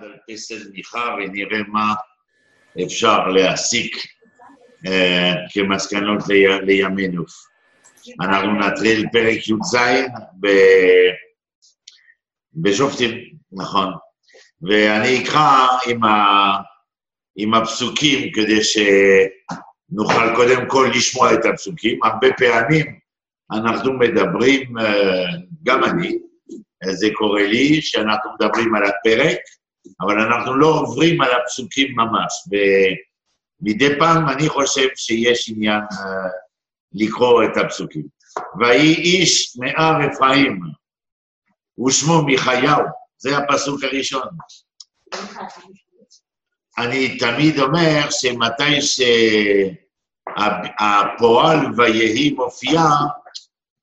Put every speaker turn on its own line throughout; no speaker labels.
על פסל מיכה ונראה מה אפשר להסיק אה, כמסקנות לי, לימינו. אנחנו נתחיל פרק י"ז בשופטים, נכון. ואני אקרא עם, ה, עם הפסוקים כדי שנוכל קודם כל לשמוע את הפסוקים. הרבה פעמים אנחנו מדברים, אה, גם אני, זה קורה לי, שאנחנו מדברים על הפרק, אבל אנחנו לא עוברים על הפסוקים ממש. ומדי פעם אני חושב שיש עניין uh, לקרוא את הפסוקים. ויהי איש מהר אפרים, ושמו מיכאיהו, זה הפסוק הראשון. אני תמיד אומר שמתי שהפועל ויהי מופיע,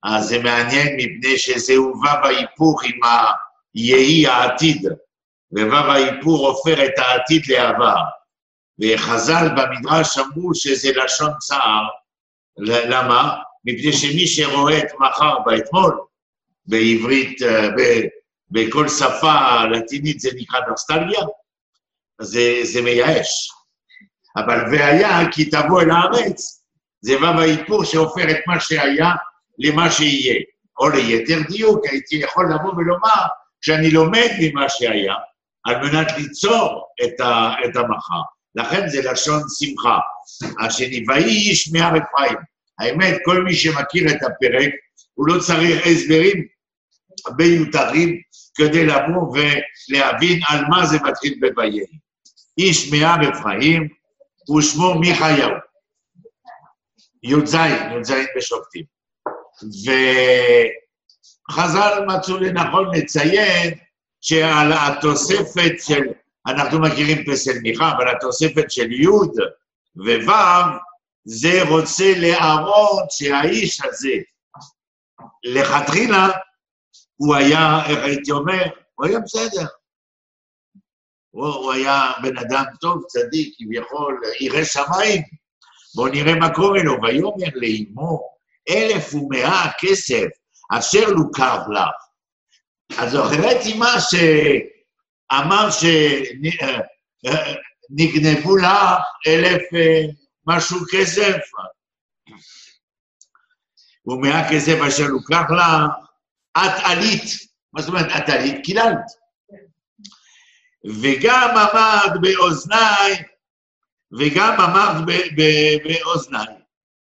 אז זה מעניין מפני שזה הובא בהיפוך עם היהי העתיד. וו"ו האיפור הופך את העתיד לעבר. וחז"ל במדרש אמרו שזה לשון צער. למה? מפני שמי שרואה את מחר באתמול, בעברית, אה, בכל שפה לטינית זה נקרא נוסטלגיה, זה, זה מייאש. אבל והיה כי תבוא אל הארץ, זה ו"ו האיפור שהופך את מה שהיה למה שיהיה. או ליתר דיוק, הייתי יכול לבוא ולומר, כשאני לומד ממה שהיה, על מנת ליצור את, ה, את המחר. לכן זה לשון שמחה. השני, ויהי איש מהר אפרים. האמת, כל מי שמכיר את הפרק, הוא לא צריך הסברים מיותרים כדי לבוא ולהבין על מה זה מתחיל ב"ויהי". איש מהר אפרים, ושמו מיכאיהו. י"ז, י"ז בשופטים. וחז"ל מצאו לנכון לציין שעל התוספת של, אנחנו מכירים פסל מיכה, אבל התוספת של י' וו' זה רוצה להראות שהאיש הזה, לכתחילה, הוא היה, איך הייתי אומר, הוא היה בסדר. הוא, הוא היה בן אדם טוב, צדיק, כביכול, ירא שמיים. בואו נראה מה קורה לו. ויאמר לאמו, אלף ומאה כסף אשר לוקב לך, אז זוכרת מה שאמר שנגנבו לך אלף אה, משהו כסף? ומהכסף אשר לוקח לך, את עלית. מה זאת אומרת את עלית? קיללת. וגם אמרת באוזניי, וגם אמרת באוזניי.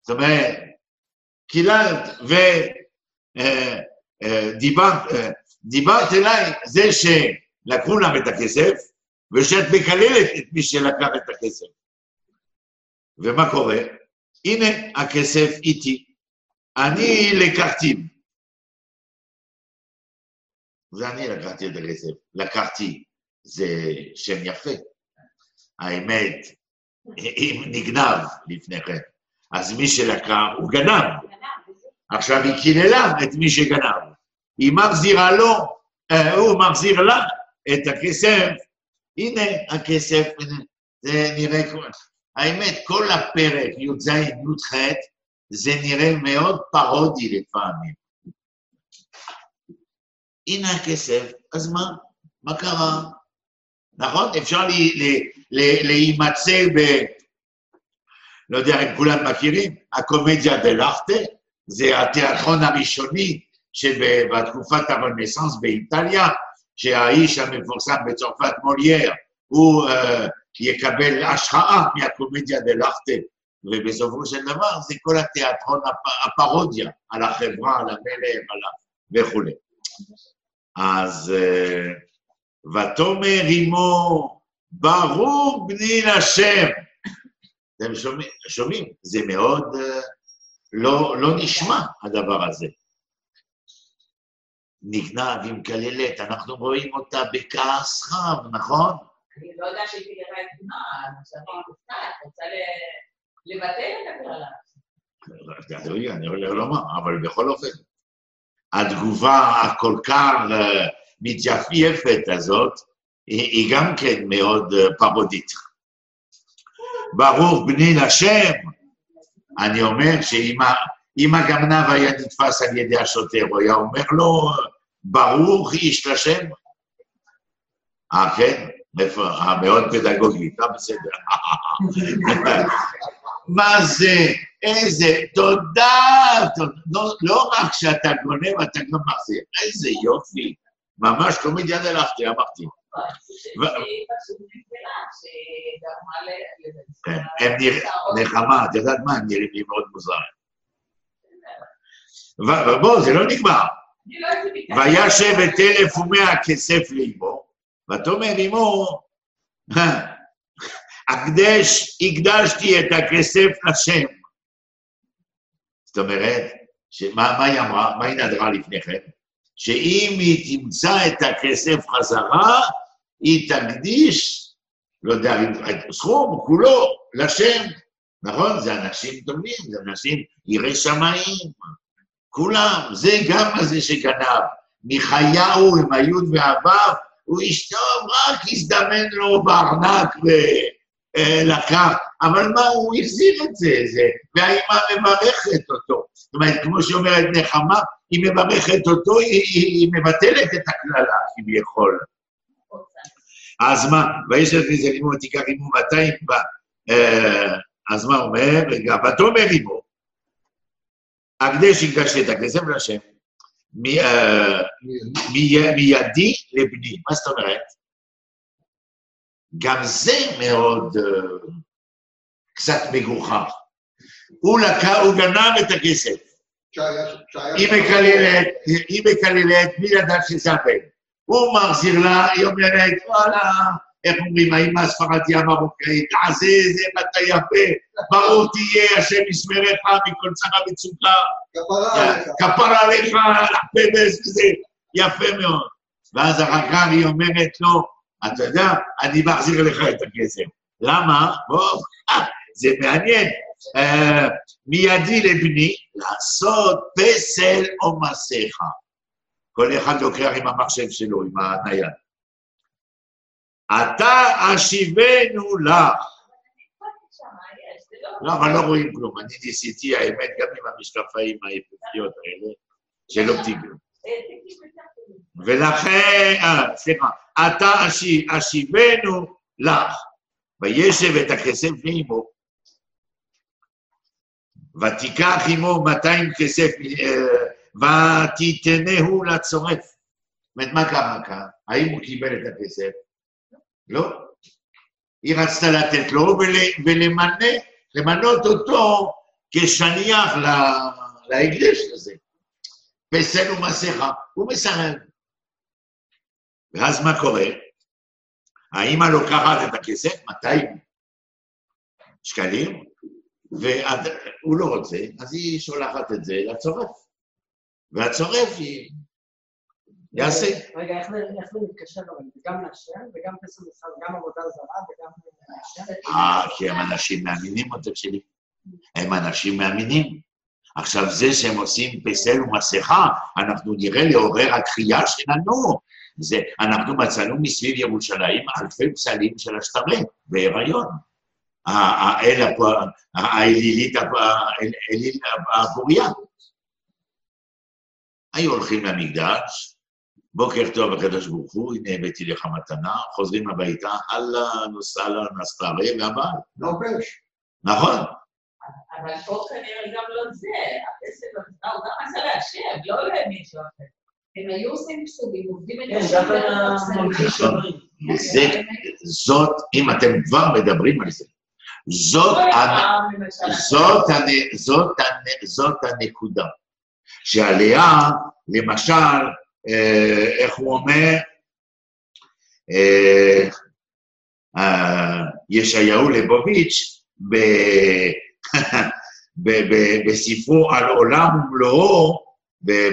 זאת אומרת, קיללת ודיברת, אה, אה, דיברת אליי זה שלקחו להם את הכסף, ושאת מקללת את מי שלקח את הכסף. ומה קורה? הנה, הכסף איתי. אני לקחתי. זה אני לקחתי את הכסף. לקחתי, זה שם יפה. האמת, אם נגנב לפני כן, אז מי שלקח, הוא גנב. עכשיו היא קיללה את מי שגנב. היא מחזירה לו, אה, הוא מחזיר לה את הכסף. הנה הכסף, זה נראה כמו... האמת, כל הפרק י"ז, י"ח, זה נראה מאוד פרודי לפעמים. הנה הכסף, אז מה? מה קרה? נכון? אפשר להימצא ב... לא יודע אם כולם מכירים, הקומדיה דה לאכטה, זה התיאטרון הראשוני שבתקופת הרנסאנס באיטליה, שהאיש המפורסם בצרפת, מולייר, הוא uh, יקבל השראה מהקומדיה דה לאכטה, ובסופו של דבר זה כל התיאטרון הפ... הפרודיה על החברה, על המלך על ה... וכולי. אז uh, ותאמר עמו, ברור בני לשם. אתם שומעים? שומעים? זה מאוד uh, לא, לא נשמע הדבר הזה. נגנב עם כללת, אנחנו רואים אותה בכעס חם, נכון?
אני לא יודעת שהיא תגרה את בנה, עכשיו מופתעת, רוצה לבטל את הקללה.
אני לא לומר, אבל בכל אופן, התגובה הכל כך אה, מתייפייפת הזאת, היא גם כן מאוד אה, פרודית. ברוך בני לשם, אני אומר שאם הגנב היה נתפס על ידי השוטר, הוא היה אומר לו, ברוך איש לשם. אה, כן? איפה? מאוד פדגוגית, אה, בסדר. מה זה? איזה, תודה, תודה. לא, לא רק שאתה גונב, אתה גם מחזיר. איזה יופי. ממש קומדיה דלכתי, אמרתי. כן, הם נראים, נחמה, את יודעת מה, הם נראים לי מאוד מוזרים. ובוא, זה לא נגמר. וישב את אלף ומאה כסף לאמו, ותאמר אמו, הקדש, הקדשתי את הכסף לשם. זאת אומרת, שמה, מה היא אמרה? מה היא נדרה לפני כן? שאם היא תמצא את הכסף חזרה, היא תקדיש, לא יודע, סכום כולו לשם. נכון? זה אנשים טובים, זה אנשים יראי שמיים. כולם, זה גם הזה שגנב. מחייהו עם היוד והוו, הוא איש טוב, רק הזדמן לו בארנק ולקח. אבל מה, הוא החזיר את זה, זה, והאימא מברכת אותו. זאת אומרת, כמו שאומרת נחמה, היא מברכת אותו, היא, היא, היא מבטלת את הקללה, כביכול. אז מה, ויש את זה לימוד, תיקח עמו 200 בה. אז מה אומר? רגע, ותאמר עמו, הקדש הקדשתי את הכסף להשם, מידי לבני. מה זאת אומרת? גם זה מאוד קצת מגוחך. הוא לקח, הוא גנב את הכסף. היא מקללת, היא מקללת, מי ידע שזה הבן? הוא מחזיר לה, היא אומרת, וואלה, איך אומרים, האמא הספרדיה המרוקאית, תעשה איזה מטה יפה, ברור תהיה, השם ישמרך מכל צרה וצוקה. כפרה עליך, פבס וזה, יפה מאוד. ואז אחר כך היא אומרת לו, אתה יודע, אני מחזיר לך את הכסף. למה? בוא, זה מעניין. Uh, מידי לבני, לעשות פסל או מסכה. כל אחד לוקח עם המחשב שלו, עם הנייד. אתה אשיבנו לך. לא, אבל לא רואים כלום. אני ניסיתי, האמת, גם עם המשקפיים היפהפיות האלה, שלא תיגעו. ולכן, אה, סליחה, אתה אשיבנו לך, וישב את הכסף מעמו, ותיקח עמו 200 כסף, אה, ותיתנהו לצורף. זאת אומרת, מה קרה כאן? האם הוא קיבל את הכסף? לא. היא רצתה לתת לו ולמנות אותו כשליח להקדש הזה. פסל ומסכה, הוא מסרב. ואז מה קורה? האמא לוקחת את הכסף, 200 שקלים, והוא לא רוצה, אז היא שולחת את זה לצורף. והצורף היא... יעשה.
רגע, איך זה מתקשר? זה גם להשם וגם פסל מסחר, גם עבודה זרה וגם להשם?
אה, כי הם אנשים מאמינים, אותם שלי. הם אנשים מאמינים. עכשיו, זה שהם עושים פסל ומסכה, אנחנו נראה לעורר התחייה שלנו. זה, אנחנו מצאנו מסביב ירושלים אלפי פסלים של השתרה בהיריון. האל האלילית, האליל הפוריה. היו הולכים למקדש, בוקר טוב הקדוש ברוך הוא, הנה הבאתי לך מתנה, חוזרים הביתה, אהלן וסהלן אסתרי והבעל.
נופש.
נכון.
אבל פה כנראה גם לא זה, הכסף הזה, הוא גם עשה להשם, לא למישהו אחר. הם היו עושים פסודים, עובדים את
זה, זאת, אם אתם כבר מדברים על זה, זאת הנקודה. שעליה, למשל, איך הוא אומר, ישעיהו ליבוביץ' בספרו על עולם ומלואו,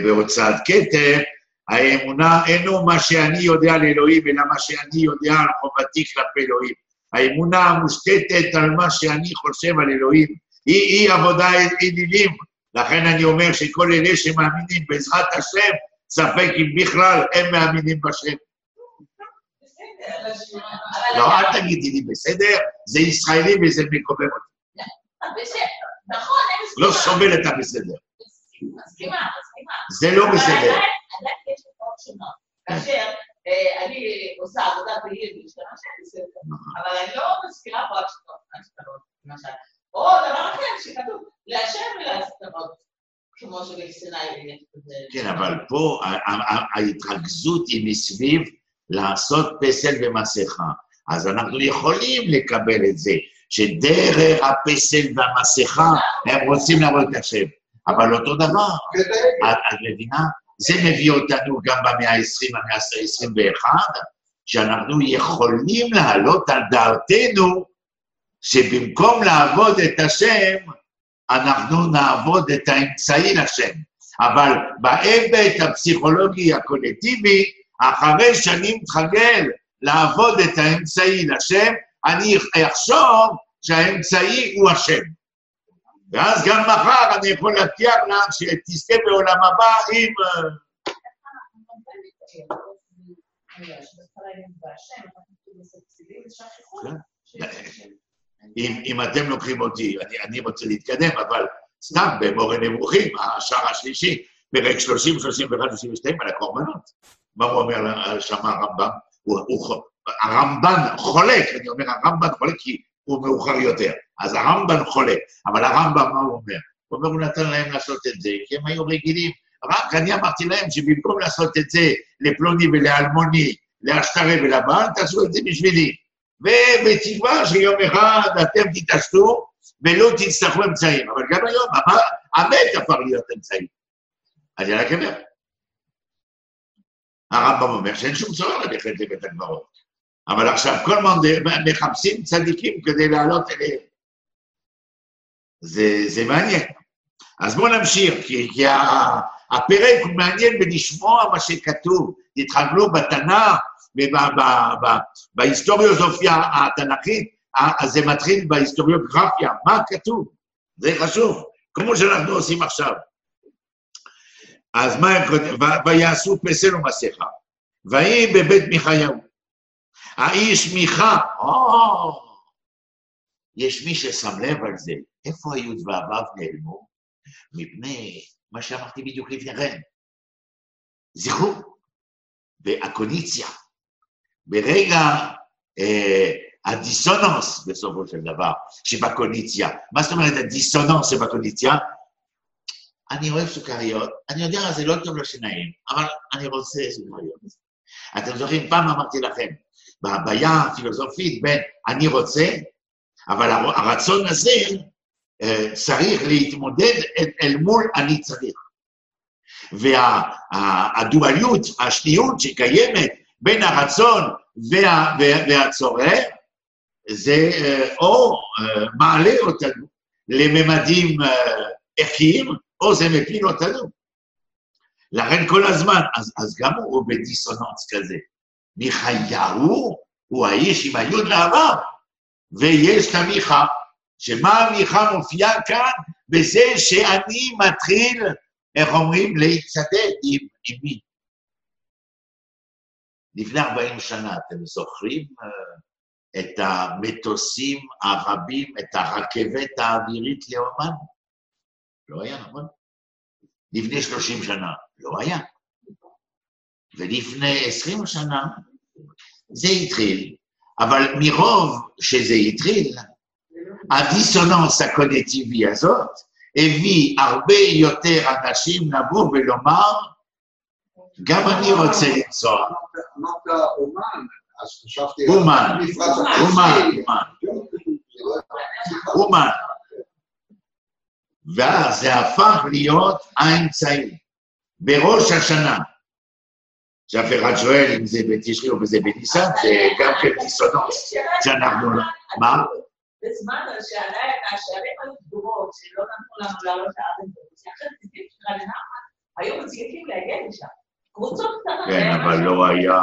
בהוצאת כתר, האמונה אינו מה שאני יודע על אלוהים, אלא מה שאני יודע על חובתי כלפי אלוהים. האמונה המושתתת על מה שאני חושב על אלוהים, היא, היא עבודה אלילים. לכן אני אומר שכל אלה שמאמינים בעזרת השם, ספק אם בכלל הם מאמינים בשם. לא, אל תגידי לי בסדר, זה ישראלי וזה מקומם אותי.
נכון,
לא סובל את הבסדר.
מסכימה, מסכימה.
זה לא בסדר.
עדיין יש תופעות שונות. כאשר אה, אני עושה עבודה שאני בסדר. אבל אני לא מזכירה פה השטרות, למשל. או דבר אחר שכתוב, לאשר ולהסתרות, כמו שבסיני.
כן, אבל פה ההתרכזות היא מסביב לעשות פסל ומסכה. אז אנחנו יכולים לקבל את זה, שדרך הפסל והמסכה הם רוצים לעבוד את השם. אבל אותו דבר, את, מבינה? זה מביא אותנו גם במאה ה-20, המאה ה-21, שאנחנו יכולים להעלות על דעתנו שבמקום לעבוד את השם, אנחנו נעבוד את האמצעי לשם. אבל בהיבט הפסיכולוגי הקולקטיבי, אחרי שאני מתרגל לעבוד את האמצעי לשם, אני אחשוב שהאמצעי הוא השם. ואז גם מחר אני יכול להבטיח לה שתזכה בעולם הבא עם... אם, אם אתם לוקחים אותי, אני, אני רוצה להתקדם, אבל סתם במורה נבוכים, השער השלישי, פרק 30, 31, 32, על הקורבנות. מה הוא אומר שם הרמב"ם? הוא, הוא, הרמב"ן חולק, אני אומר הרמב"ן חולק כי הוא מאוחר יותר. אז הרמב"ן חולק, אבל הרמב"ם, מה הוא אומר? הוא אומר, הוא נתן להם לעשות את זה, כי הם היו רגילים. רק אני אמרתי להם שבמקום לעשות את זה לפלוני ולאלמוני, לאשתרי ולבעל, תעשו את זה בשבילי. ובתקווה שיום אחד אתם תתעשתו ולא תצטרכו אמצעים. אבל גם היום, המת- הפך להיות אמצעי. אני רק אומר. הרמב"ם אומר שאין שום צורך ללכת לבית הקברות. אבל עכשיו כל הזמן מחפשים צדיקים כדי לעלות אליהם. זה, זה מעניין. אז בואו נמשיך, כי, כי הפרק הוא מעניין בלשמוע מה שכתוב. תתחגלו בתנ"ך ובהיסטוריוזופיה התנ"כית, ה- אז זה מתחיל בהיסטוריוגרפיה, מה כתוב? זה חשוב, כמו שאנחנו עושים עכשיו. אז מה הם כותבים? "ו- ויעשו פסל ומסכה. ויהי בבית מיכאיהו. האיש מיכה, או, יש מי ששם לב על זה. איפה היו דבריו נעלמו? מפני מה שאמרתי בדיוק לפני כן. זכרו, באקוניציה, ברגע אה, הדיסוננס בסופו של דבר שבקוניציה. מה זאת אומרת הדיסוננס שבקוניציה? אני אוהב סוכריות, אני יודע, זה לא טוב לשיניים, אבל אני רוצה סוכריות. אתם זוכרים, פעם אמרתי לכם, בבעיה הפילוסופית בין אני רוצה, אבל הר- הרצון הזה אה, צריך להתמודד אל מול אני צריך. והדואליות, השניות שקיימת בין הרצון וה, וה, והצורך, זה אה, או אה, מעלה אותנו לממדים אה, ערכיים, או זה מפיל אותנו. לכן כל הזמן, אז, אז גם הוא בדיסוננס כזה. מיכאיהו הוא האיש עם היוד לעבר, ויש את המיכה, שמה המיכה מופיעה כאן? בזה שאני מתחיל, איך אומרים, להצטדד עם, עם מי? לפני 40 שנה, אתם זוכרים אה, את המטוסים הרבים, את הרכבת האווירית לאומן? לא היה, נכון? לפני 30 שנה, לא היה. ולפני 20 שנה זה התחיל, אבל מרוב שזה התחיל, הדיסוננס הקוגניטיבי הזאת הביא הרבה יותר אנשים לבוא ולומר, גם אני רוצה לנסוע.
אמרת אומן, אז חשבתי...
אומן, אומן. אומן, אומן. ואז זה הפך להיות האמצעי. בראש השנה, שאף אחד שואל אם זה בתשרי או זה בניסן, זה גם כן דיסוננס שאנחנו... מה?
בזמן שהלילה, השערים היו סגורות, שלא נתנו לנו לעלות לארץ, היו מצליחים להגיע לשם. קבוצות קטנות.
כן,
היה
אבל
משהו.
לא היה...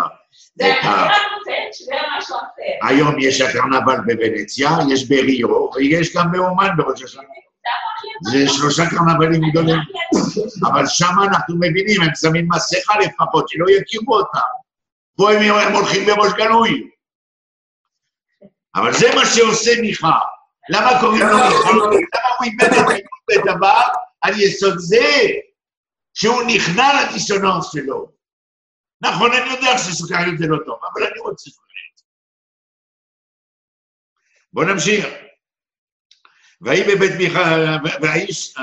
זה
את ה-
אני רק מציינת שזה היה משהו אחר.
היום יש הקרנבל בוונציה, יש בריו, ויש גם באומן בראש השנה. זה שלושה קרנבלים גדולים. אבל שם אנחנו מבינים, הם שמים מסכה לפחות, שלא יכירו אותם. פה הם, הולכים בראש גלוי. אבל זה מה שעושה מיכה. למה קוראים לו מיכה? למה הוא איבד את בדבר על יסוד זה שהוא נכנע לדיסוננס שלו. נכון, אני יודע שסוכריות זה לא טוב, אבל אני רוצה סוכריות. בואו נמשיך. ויהי בבית מיכה, והאיש, אה,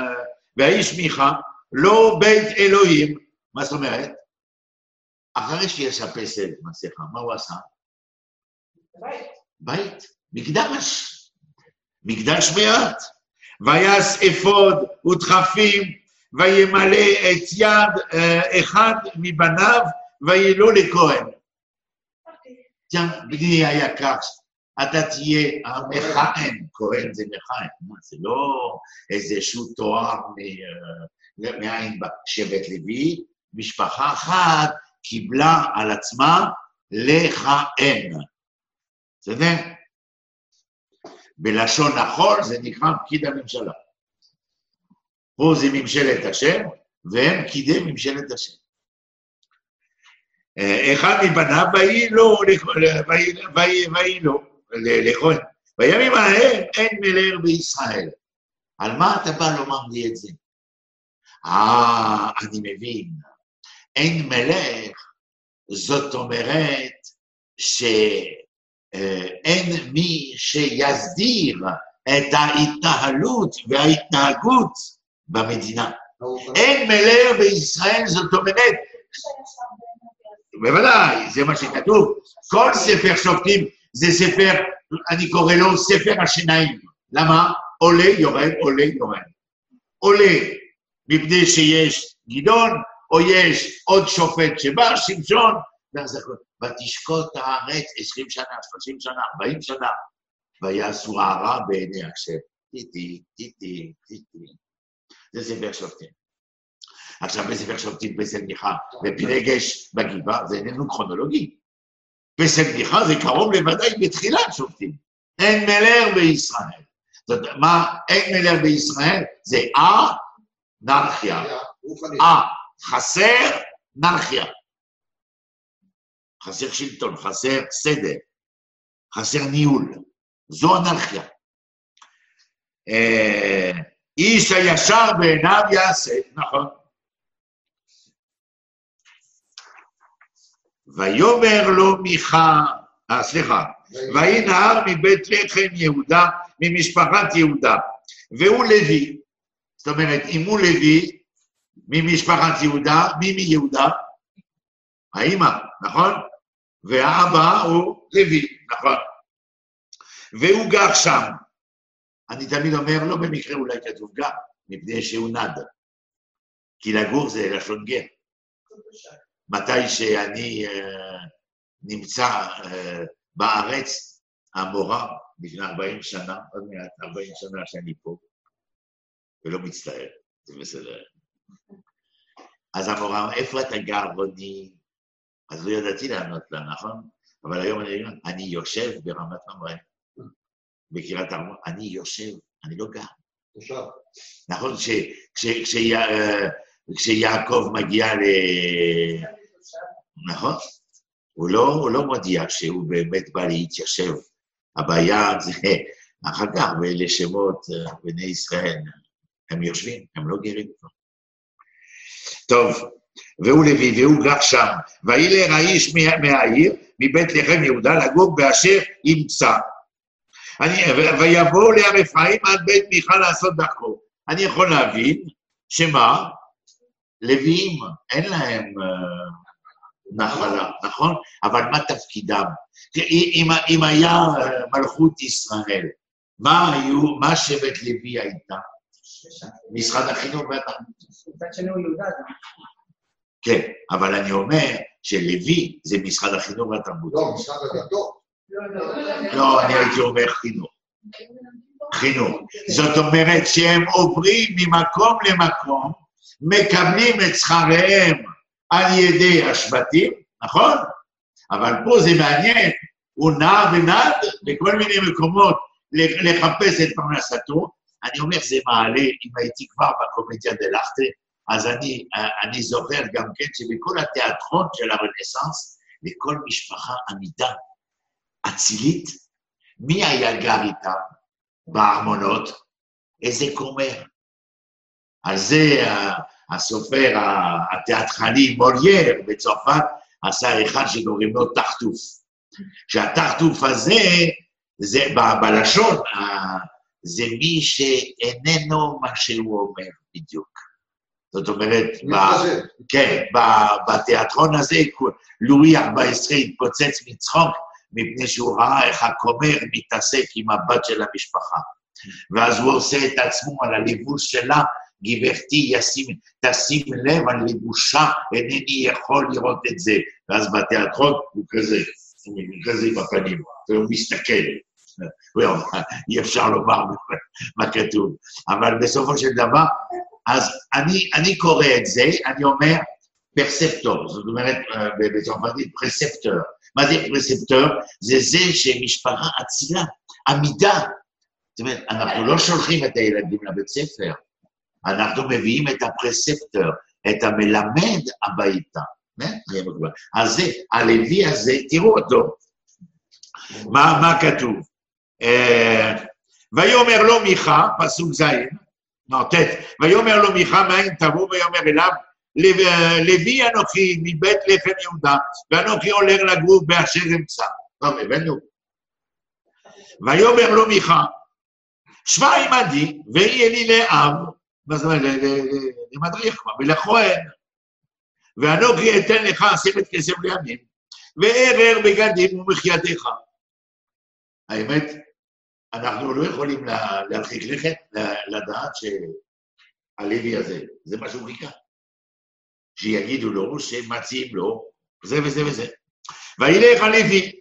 והאיש מיכה, לא בית אלוהים, מה זאת אומרת? אחרי שיש הפסל מסכה, מה הוא עשה?
בית.
בית, מקדש, מקדש מעט. ויעש אפוד ודחפים, וימלא את יד אה, אחד מבניו, וילו לכהן. תראה, בני היקר, אתה תהיה המכהן, כהן זה מכהן, זה לא איזשהו תואר מ- אה, מאין. שבט לוי, משפחה אחת קיבלה על עצמה לכהן. בסדר? בלשון החול זה נקרא פקיד הממשלה. פה זה ממשלת השם, והם פקידי ממשלת השם. אה, אחד מבניו, ויהי לו, ויהי- ויהי ויהי לו, ל- לכהן. בימים ההם אין מלך בישראל. על מה אתה בא לומר לי את זה? אה, אני מבין. אין מלך, זאת אומרת שאין מי שיסדיר את ההתנהלות וההתנהגות במדינה. אין מלך בישראל, זאת אומרת, בוודאי, זה מה שכתוב. כל ספר שופטים זה ספר, אני קורא לו ספר השיניים. למה? עולה, יורד, עולה, יורד. עולה מפני שיש גדעון, או יש עוד שופט שבא, שמשון. ותשקוט הארץ עשרים שנה, שלושים שנה, ארבעים שנה, ויעשו הרע בעיני השם. טיטי, טיטי, טיטי. זה ספר שופטים. עכשיו בספר שופטים פסל מיכה ופילגש בגבעה, זה איננו כרונולוגי. פסל מיכה זה קרוב לוודאי בתחילת שופטים. אין מלך בישראל. זאת אומרת, מה אין מלך בישראל? זה אנרכיה. אה, חסר נרכיה. חסר שלטון, חסר סדר, חסר ניהול. זו אנרכיה. איש הישר בעיניו יעשה, נכון. ויאמר לו מיכה, אה, סליחה, ויהי נהר מבית לחם יהודה, ממשפחת יהודה, והוא לוי. זאת אומרת, אם הוא לוי, ממשפחת יהודה, מי מיהודה? האימא, נכון? והאבא הוא לוי, נכון. והוא גר שם. אני תמיד אומר, לא במקרה אולי כתוב גר, מפני שהוא נד. כי לגור זה לשון גר. מתי שאני אה, נמצא אה, בארץ, המורה, לפני 40 שנה, עוד מעט 40 שנה שאני פה, ולא מצטער, זה בסדר. אז המורה, איפה אתה גר, רוני? אז לא ידעתי לענות לה, נכון? אבל היום אני אני יושב ברמת ממרא, בקריית ארמון, אני יושב, אני לא גר.
תושב.
נכון, אה, כשיעקב מגיע ל... נכון. הוא לא, הוא לא מודיע שהוא באמת בא להתיישב. הבעיה זה אחר כך, ואלה שמות אה, בני ישראל, הם יושבים, הם לא גרים כבר. טוב, והוא לוי, והוא גר שם. וילר האיש מה- מהעיר, מבית לחם יהודה, לגור באשר ימצא. אני, ויבואו להר אפרים עד בית מיכה לעשות דרכו. אני יכול להבין שמה? לוויים, אין להם אה, נחלה, נכון? אבל מה תפקידם? כי אם, אם היה אה, מלכות ישראל, מה היו, מה שבט לוי הייתה? משרד החינוך והתרבות.
מצד שני הוא יהודה גם.
כן, אבל אני אומר שלוי זה משרד החינוך והתרבות.
לא, משרד הדתות.
לא, אני הייתי אומר חינוך. חינוך. זאת אומרת שהם עוברים ממקום למקום, מקבלים את שכריהם על ידי השבטים, נכון? אבל פה זה מעניין, הוא נע ונד בכל מיני מקומות ל- לחפש את פרנסתו. אני אומר, זה מעלה, אם הייתי כבר בקומדיה דלאכטה, אז אני, אני זוכר גם כן שבכל התיאטרון של הרנסאנס, לכל משפחה עמידה, אצילית, מי היה גר איתם בארמונות? איזה כומר. על זה הסופר התיאטרלי מולייר בצרפת עשה אחד שקוראים לו טרטוף. שהטרטוף הזה, זה בלשון, זה מי שאיננו מה שהוא אומר בדיוק. זאת אומרת, ב-. כן, ב- בתיאטרון הזה, לואי ה-14 התפוצץ מצחוק, מפני שהוא ראה איך הכומר מתעסק עם הבת של המשפחה. ואז הוא עושה את עצמו על הלבוש שלה, גברתי, ישים, תשים לב על לבושה, אינני יכול לראות את זה. ואז בתיאטרון הוא כזה, הוא כזה עם הפנים, והוא מסתכל. אי אפשר לומר מה כתוב. אבל בסופו של דבר, אז אני, אני קורא את זה, אני אומר פרספטור, זאת אומרת, אה, בצרפתית פרספטור. מה זה פרספטור? זה זה שמשפחה אצילה, עמידה. זאת אומרת, אנחנו לא שולחים את הילדים לבית ספר, אנחנו מביאים את הפרספטור, את המלמד הביתה. מקובל. אז זה, הלוי הזה, תראו אותו. מה, מה כתוב? אה, ויאמר לו מיכה, פסוק ז', לא, ט', ויאמר לו מיכה, מאין תבוא? ויאמר אליו, "לב- לוי אנוכי מבית לחם יהודה, ואנוכי הולך לגור באשר אמצא. טוב, הבאנו. ויאמר לו מיכה, שבה עמדי, ויהיה לי לאב, מה זאת אומרת, למדריך כבר, ולכהן. ואנוכי אתן לך עשרת כסף לימים, וערר בגדים ומחייתך. האמת, אנחנו לא יכולים לה- להרחיק לכת, לדעת שהלוי הזה, זה מה שהוא חיכה. שיגידו לו, שמציעים לו, זה וזה וזה. וילך הלוי,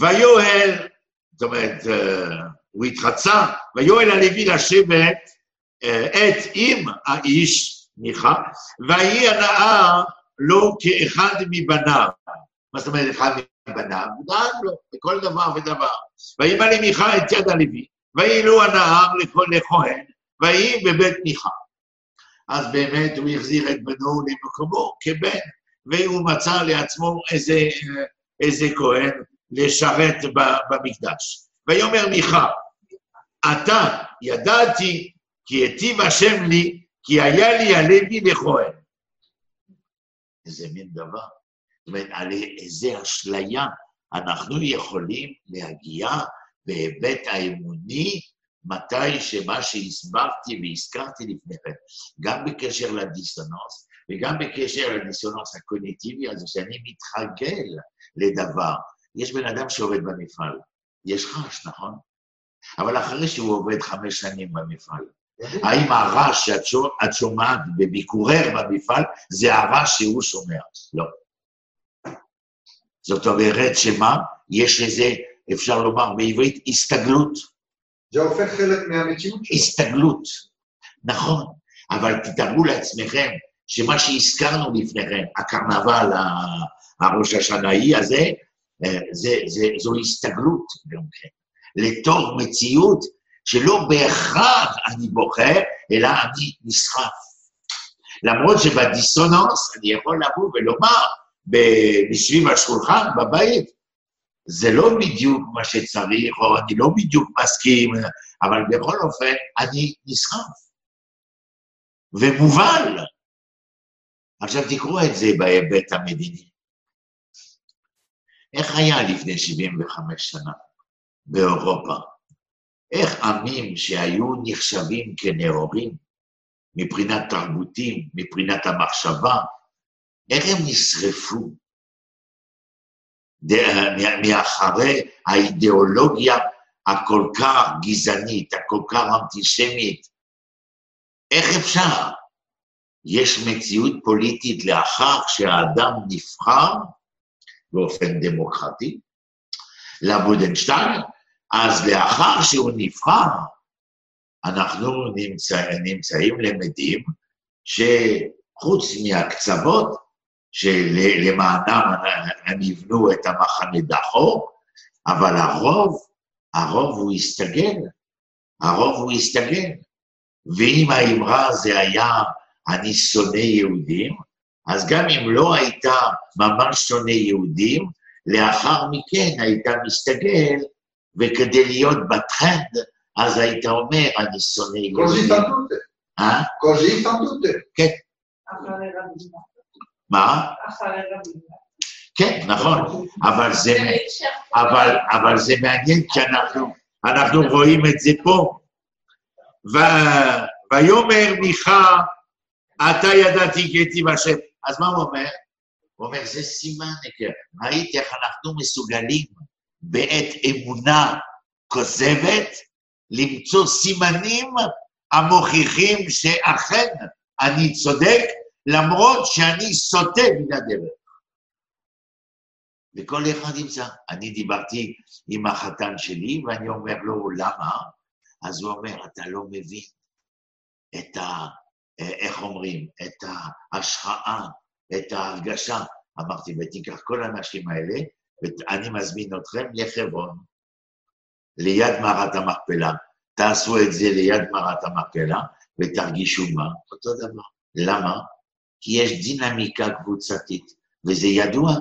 ויואל, זאת אומרת, אה, הוא התחצה, ויואל הלוי לשבת אה, את עם האיש, מיכה, ויהי הנאה לו כאחד מבניו. מה זאת אומרת אחד מבניו? הוא דאג לו בכל דבר ודבר. וימלא לי מיכה את יד הלוי, ויהי לו לכל לכהן, ויהי בבית מיכה. אז באמת הוא החזיר את בנו למקומו כבן, והוא מצא לעצמו איזה, איזה כהן לשרת במקדש. ויאמר מיכה, אתה ידעתי כי היטיב השם לי, כי היה לי הלוי לכהן. איזה מין דבר. זאת אומרת, על איזה אשליה אנחנו יכולים להגיע בהיבט האמוני מתי שמה שהסברתי והזכרתי לפני כן, גם בקשר לדיסוננס וגם בקשר לדיסוננס הקוגניטיבי הזה, שאני מתרגל לדבר. יש בן אדם שעובד במפעל, יש חש, נכון? אבל אחרי שהוא עובד חמש שנים במפעל, האם הרעש שאת שומע- את שומעת בביקורר במפעל, זה הרעש שהוא שומע? לא. זאת אומרת שמה? יש לזה, אפשר לומר בעברית, הסתגלות.
זה הופך חלק מהמציאות שלו.
הסתגלות. נכון, אבל תתארו לעצמכם שמה שהזכרנו לפני כן, הקרנבל הראש השנאי הזה, אה, זה, זה, זו הסתגלות גם כן, לתוך מציאות שלא בהכרח אני בוחר, אלא אני נסחף. למרות שבדיסוננס אני יכול לבוא ולומר ב- בשביל השולחן, בבית, זה לא בדיוק מה שצריך, או אני לא בדיוק מסכים, אבל בכל אופן, אני נסחף. ומובל. עכשיו תקראו את זה בהיבט המדיני. איך היה לפני 75 שנה באירופה? איך עמים שהיו נחשבים כנאורים מבחינת תרבותים, מבחינת המחשבה, איך הם נשרפו מאחרי האידיאולוגיה הכל כך גזענית, הכל כך אנטישמית. איך אפשר? יש מציאות פוליטית לאחר שהאדם נבחר באופן דמוקרטי לבודנשטיין, אז לאחר שהוא נבחר, אנחנו נמצא, נמצאים למדים שחוץ מהקצוות שלמענם הם יבנו את המחנה דחו, אבל הרוב, הרוב הוא הסתגל, הרוב הוא הסתגל. ואם האמרה זה היה אני שונא יהודים, אז גם אם לא הייתה ממש שונא יהודים, לאחר מכן הייתה מסתגל, וכדי להיות בטרנד, אז היית אומר, אני שונא יהודים.
טנטוטה.
אה?
קוזי טנטוטה.
אחרי רבי
מה? כן, נכון, אבל זה. אבל, אבל זה מעניין כי אנחנו, אנחנו רואים את זה פה. ו- ויאמר מיכה, אתה ידעתי כי היטיב השם. אז מה הוא אומר? הוא אומר, זה סימן היכר. ראית איך אנחנו מסוגלים בעת אמונה כוזבת למצוא סימנים המוכיחים שאכן אני צודק, למרות שאני סוטה מן הדרך. וכל אחד ימצא. אני דיברתי עם החתן שלי, ואני אומר לו, למה? אז הוא אומר, אתה לא מבין את ה... איך אומרים? את ההשחאה, את ההרגשה. אמרתי, ותיקח כל האנשים האלה, ואני מזמין אתכם לחברון, ליד מערת המכפלה. תעשו את זה ליד מערת המכפלה, ותרגישו מה? אותו דבר. למה? כי יש דינמיקה קבוצתית, וזה ידוע.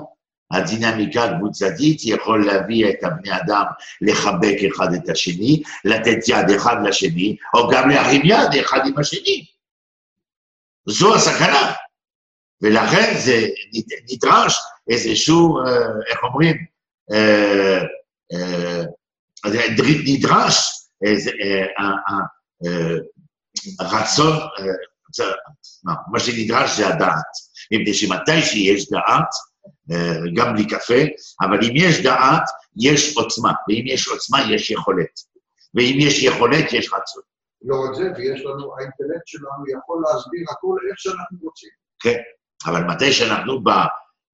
הדינמיקה הקבוצתית יכול להביא את הבני אדם לחבק אחד את השני, לתת יד אחד לשני, או גם להרים יד אחד עם השני. זו הסכנה. ולכן זה נדרש איזשהו, אה, איך אומרים, אה, אה, נדרש איזה, רצון, מה שנדרש זה הדעת. מפני שמתי שיש דעת, גם בלי קפה, אבל אם יש דעת, יש עוצמה, ואם יש עוצמה, יש יכולת. ואם יש יכולת, יש רצון.
לא רק זה, ויש לנו, האינטלקט שלנו יכול להסביר הכל איך שאנחנו רוצים.
כן, אבל מתי שאנחנו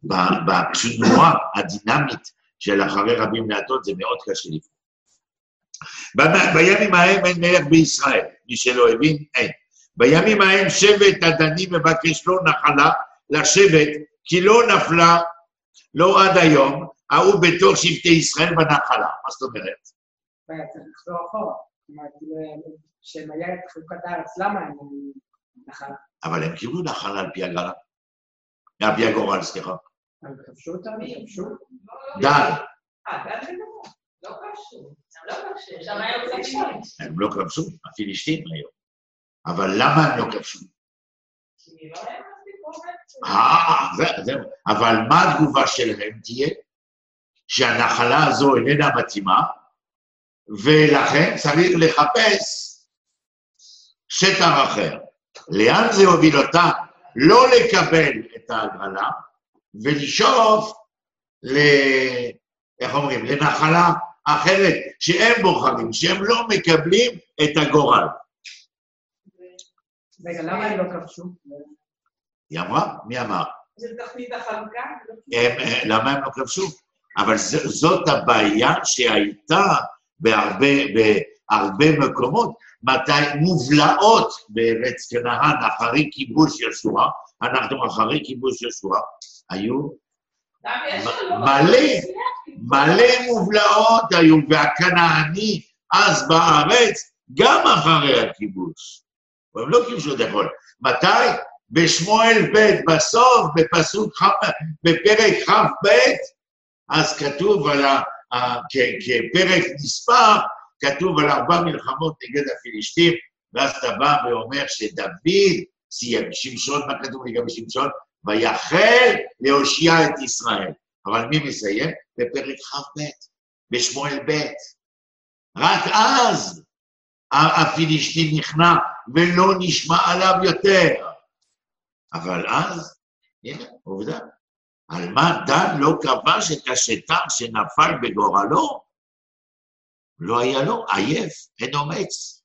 בתנועה הדינמית של אחרי רבים מעטות, זה מאוד קשה לפעול. בימים ההם אין מלך בישראל, מי שלא הבין, אין. בימים ההם שבט הדני מבקש לו נחלה לשבט, כי לא נפלה, לא עד היום, ההוא בתוך שבטי ישראל בנחלה. מה זאת אומרת?
צריך לחזור אחורה. זאת אומרת, כשהם היה את חלוקת הארץ, למה הם נחלה?
אבל הם קיבלו נחלה על פי הגרלה. על פי הגורל, סליחה.
הם כבשו אותם? הם כבשו?
דל.
אה, דל זה דבר. לא כבשו. הם לא כבשו. שם היה כבשו.
הם לא כבשו, הפלישתים היום. אבל למה הם לא כבשו? אה, זה- זהו. אבל מה התגובה שלהם תהיה? שהנחלה הזו איננה מתאימה, ולכן צריך לחפש שטח אחר. לאן זה הוביל אותם? לא לקבל את ההגרלה ולשאוף ל... איך אומרים? לנחלה אחרת, שהם בוחרים, שהם לא מקבלים את הגורל.
רגע, למה הם לא כבשו?
היא אמרה? מי אמר?
זה תכלית החלוקה?
אה, למה הם לא כבשו? אבל זאת הבעיה שהייתה בהרבה, מקומות, מתי מובלעות בארץ כנען אחרי כיבוש ישוע, אנחנו אחרי כיבוש ישוע, היו
שלום.
מלא. מלא מובלעות היו, והכנעני אז בארץ, גם אחרי הכיבוש. הם לא כיבשו את הכל. מתי? בשמואל ב', בסוף, בפסוק, כ'- בפרק כ"ב, אז כתוב על ה... כפרק נספר, כתוב על ארבע מלחמות נגד הפלישתים, ואז אתה בא ואומר שדוד סיים, שמשון, מה כתוב לגבי שמשון? ויחל להושיע את ישראל. אבל מי מסיים? בפרק כ"ב, בשמואל ב'. רק אז הפלישתים נכנע ולא נשמע עליו יותר. אבל אז, הנה, עובדה. על מה דן לא כבש את השטר שנפל בגורלו? לא היה לו, עייף, אין אומץ.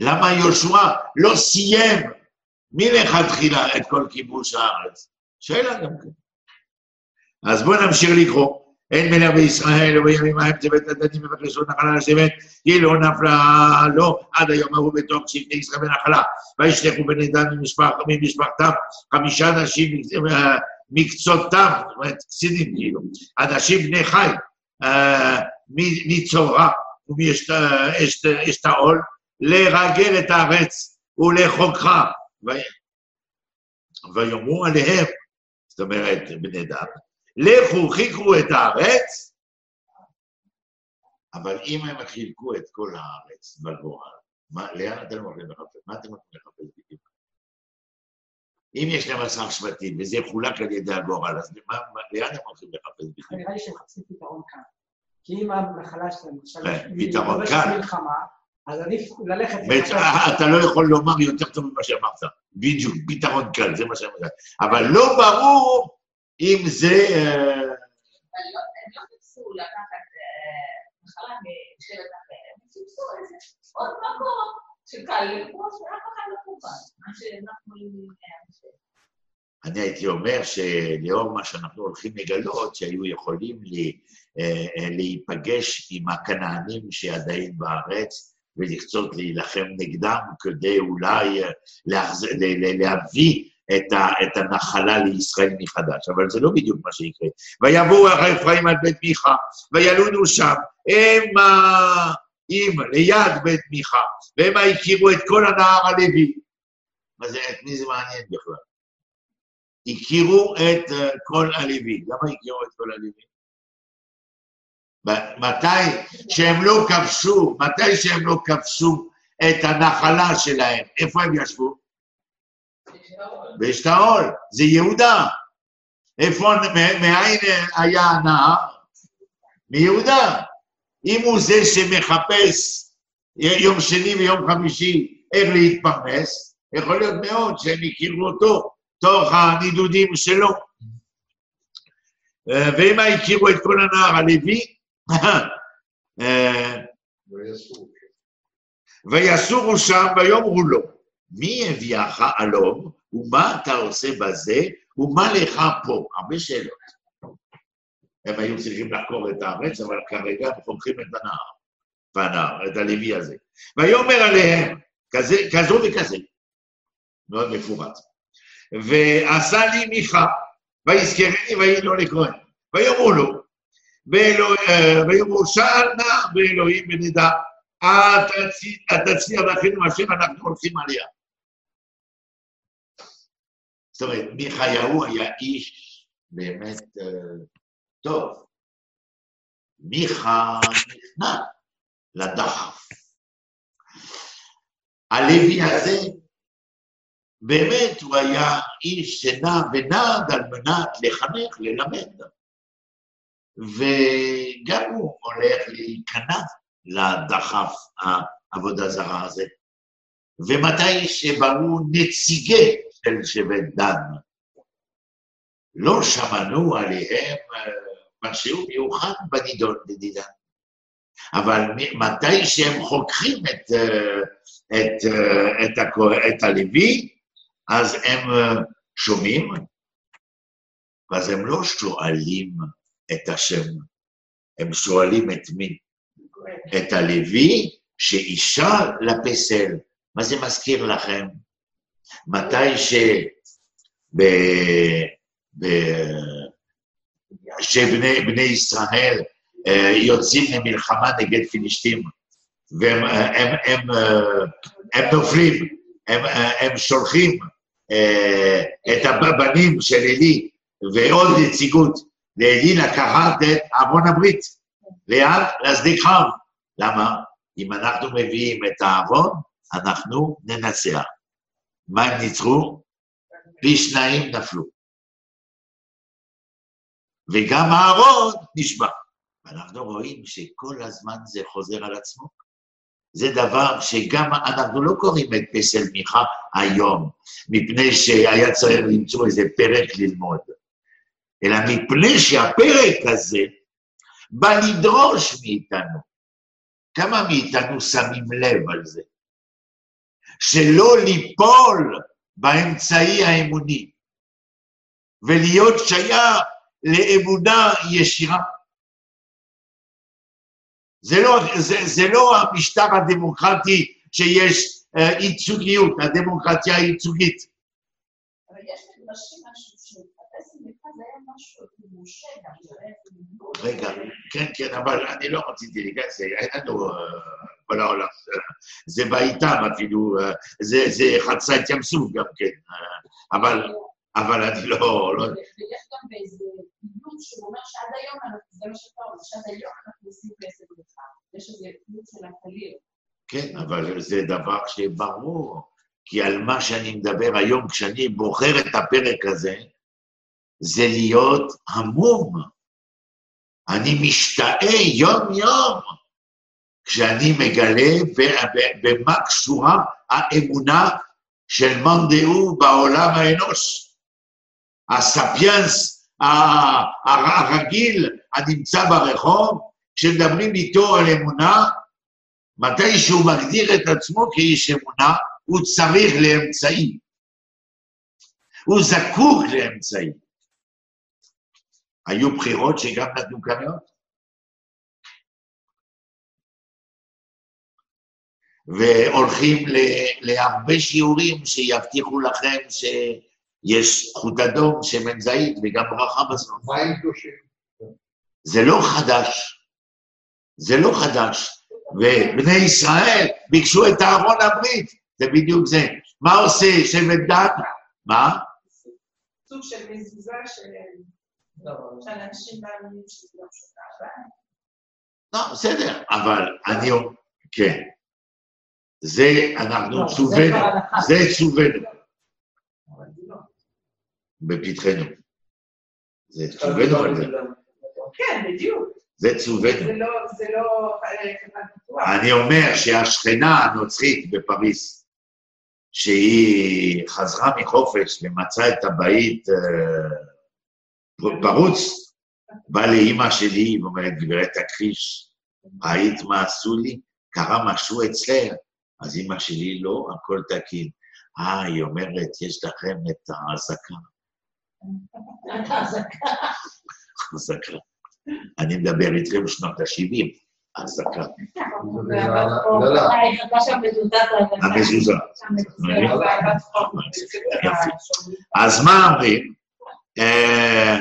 למה יהושע לא סיים מלכתחילה את כל כיבוש הארץ? שאלה גם כן. אז בואו נמשיך לקרוא. אין מלך בישראל ובימים ההם צוות הדנים מבקש לו נחלה לשבת, כי לא נפלה לו עד היום ההוא בתוך שבטי ישראל בנחלה. וישלחו בני דן ממשפח- ממשפחתם חמישה אנשים אה, מקצותם, זאת אומרת קצינים כאילו, אנשים בני חי, אה, מ- מצורע ומאשתאול, לרגל את הארץ ולחוקך. ויאמרו עליהם, זאת אומרת, בני דן, לכו, חיכו את הארץ, אבל אם הם חילקו את כל הארץ בגורל, מה- לאן אתם הולכים לחפש? מה אתם הולכים לחפש בדיוק? אם יש להם עשרה שבטים וזה יחולק על ידי הגורל, אז למה- מה- לאן הם הולכים לחפש בכלל?
נראה לי שהם מחפשים פתרון קל. כי אם הנחלה שלהם עכשיו
כן, פתרון.
מלחמה, אז עדיף ללכת...
בית-
לחפש-
אתה לא יכול לומר יותר טוב ממה שאמרת. בדיוק, פתרון קל, זה מה אומר. אבל לא ברור אם זה... אה,
אבל לא- הם לא חיפשו לקחת אה, נחלה משבט אחר, הם חיפשו איזה עוד מקום שקל לכבוש ואף אחד לא קורבן. מה שאנחנו יכולים...
אני הייתי אומר שלאור מה שאנחנו הולכים לגלות, שהיו יכולים לי, אה, אה, להיפגש עם הכנענים שעדיין בארץ ולרצות להילחם נגדם כדי אולי אה, להביא את, ה... את הנחלה לישראל מחדש, אבל זה לא בדיוק מה שיקרה. ויבואו אחרי אפרים על בית מיכה, וילונו שם, המה עם ליד בית מיכה, והמה הכירו את כל הנהר הלוי. מה זה, את מי זה מעניין בכלל? הכירו את אה, כל הלוי. למה הכירו את כל הלוי? מתי שהם לא כבשו, מתי שהם לא כבשו את הנחלה שלהם, איפה הם ישבו? באשתאול, זה יהודה. איפה, מאין היה הנהר? מיהודה. אם הוא זה שמחפש יום שני ויום חמישי איך להתפרנס, יכול להיות מאוד שהם הכירו אותו תוך הנידודים שלו. אה, ואם הכירו את כל הנער הלוי, אה,
ויסור.
ויסורו שם ויאמרו לו, מי הביאך עלום, ומה אתה עושה בזה, ומה לך פה? הרבה שאלות. הם היו צריכים לחקור את הארץ, אבל כרגע הם חוקרים את הנהר, בנהר, את הלוי הזה. ויאמר עליהם, כזה, כזו וכזה, מאוד מפורט. ועשה לי מיכה, ויזכרני ויהי לו לכהן. ויאמרו לו, אה, ויאמרו שאל נא באלוהים ונדע, התצליח לאחינו אשר אנחנו הולכים עליה. זאת אומרת, מיכאיהו היה איש באמת אה, טוב. מיכה נכנע לדחף. הלוי הזה, באמת הוא היה איש שנע ונד על מנת לחנך, ללמד. וגם הוא הולך להיכנע לדחף העבודה זרה הזה. ומתי שבאו נציגי של שבט דן, לא שמענו עליהם אה, משהו מיוחד בנידון בדידן. אבל מתי שהם חוקרים את, אה, את, אה, את, הכו- את הלוי, אז הם שומעים, ואז הם לא שואלים את השם, הם שואלים את מי? את הלוי שאישה לפסל. מה זה מזכיר לכם? מתי ש... ב... ב... שבני בני ישראל אה, יוצאים למלחמה נגד פילישתים, והם הם, הם, אה, הם נופלים, הם, אה, הם שולחים אה, את הבנים של עלי ועוד נציגות לעלי לקחת את ארון הברית, ליד לשדה קרב. למה? אם אנחנו מביאים את הארון, אנחנו ננצח. מה הם ניצחו? פי שניים נפלו. וגם הארון נשבע. ואנחנו רואים שכל הזמן זה חוזר על עצמו. זה דבר שגם אנחנו לא קוראים את פסל מיכה היום, מפני שהיה צריך למצוא איזה פרק ללמוד, אלא מפני שהפרק הזה בא לדרוש מאיתנו. כמה מאיתנו שמים לב על זה? שלא ליפול באמצעי האמוני, ולהיות שייך לאמונה ישירה. זה לא, זה, זה לא המשטר הדמוקרטי שיש אה, ייצוגיות, הדמוקרטיה הייצוגית.
אבל יש מדרשים משהו
רגע, כן, כן, אבל אני לא רציתי להיכנס, אין לנו אה, כל העולם, זה בעיטם אפילו, אה, זה, זה חצה את ים סוף גם כן, אה, אבל, אבל אני לא, לא,
ויש גם באיזה פיוט שהוא אומר שעד היום, אנחנו- זה מה שאתה אומר, שעד היום אנחנו עושים כסף לך. יש איזה פיוט של הקליל.
כן, אבל זה דבר שברור כי על מה שאני מדבר היום, כשאני בוחר את הפרק הזה, זה להיות המום. אני משתאה יום-יום כשאני מגלה במה קשורה האמונה של מאן דהוא בעולם האנוש. הספיאנס הרגיל הנמצא ברחוב, כשמדברים איתו על אמונה, מתי שהוא מגדיר את עצמו כאיש אמונה, הוא צריך לאמצעי. הוא זקוק לאמצעי. היו בחירות שגם נתנו כריות. והולכים ל- להרבה שיעורים שיבטיחו לכם שיש זכות אדום, שמן זית וגם ברכה בסוף.
מים קדושים.
זה לא חדש. זה לא חדש. ובני ישראל ביקשו את אהרון הברית, זה בדיוק זה. מה עושה שבט דן? מה?
סוג של מזוזה של- שאנשים מאמינים שזה לא פשוטה.
לא, בסדר, אבל אני כן. זה, אנחנו
לא,
צווינו,
הלכה.
זה צווינו
לא.
בפתחנו. זה צווינו על זה,
כן, בדיוק.
זה צווינו.
לא, זה לא אה, חברת ביטוח.
אני אומר שהשכנה הנוצרית בפריז, שהיא חזרה מחופש ומצאה את הבית אה, פרוץ, באה לאימא שלי ואומרת, גברת תכחיש, ראית מה עשו לי? קרה משהו אצלך? אז אימא שלי, לא, הכל תקין. אה, היא אומרת, יש לכם את האזעקה. אזעקה. אני מדבר איתכם שנות ה-70, אזעקה.
לא, לא.
המזוזה.
יופי.
אז מה אומרים? אה,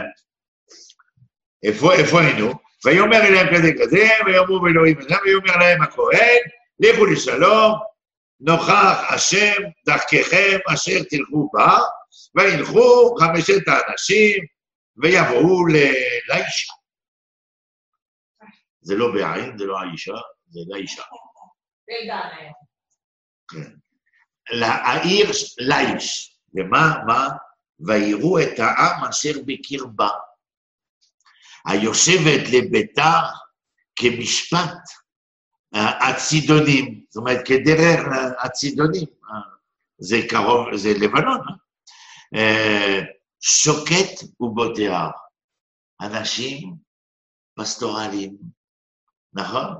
איפה היינו? ויאמר אליהם כזה כזה, ויאמרו אלוהים אדם, ויאמר להם הכהן, לכו לשלום, נוכח השם דרככם אשר תלכו בה, וילכו חמשת האנשים, ויבואו לאישה. זה לא בעין, זה לא האישה, זה לאישה.
היה.
לעיר לאיש. ומה? מה? ויראו את העם אשר בקרבה. היושבת לביתה כמשפט הצידונים, זאת אומרת, כדרך הצידונים. זה קרוב, זה לבנון. אה? שוקט ובוטח. אנשים פסטורליים, נכון?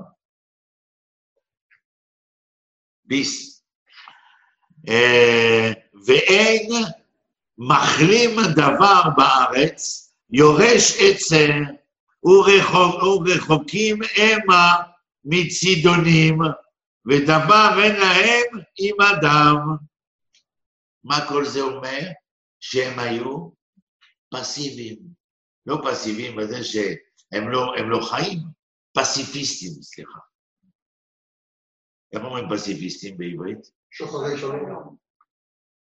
ביס. אה, ואין מחלים דבר בארץ, יורש עצר, ורחוק, ורחוקים המה מצידונים, ודבר אין להם עם אדם. מה כל זה אומר? שהם היו פסיביים. לא פסיביים בזה שהם לא, הם לא חיים, פסיפיסטים, סליחה. איך אומרים פסיפיסטים בעברית?
שוחרי שלום.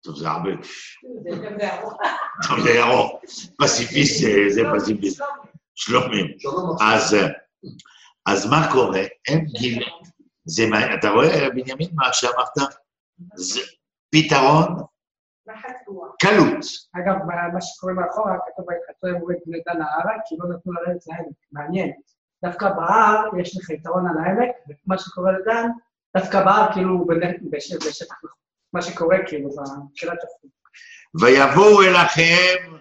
טוב, זה הרבה. טוב, זה ארוך. פסיפיסט זה- פסיפיסט. שלומים.
שלום.
אז, אז מה קורה? הם גיל... זה מה... אתה רואה, בנימין, מה שאמרת? זה פתרון. קלות.
אגב, מה- שקורה מאחורה, כתוב את בני דן להרה, כי לא נתנו לרדת לעמק. מעניין. דווקא בהר יש לך יתרון על העמק, ומה שקורה לדן, דווקא בהר כאילו בשטח. מה שקורה כאילו בתחילת הפרק.
ויבואו אל אחיהם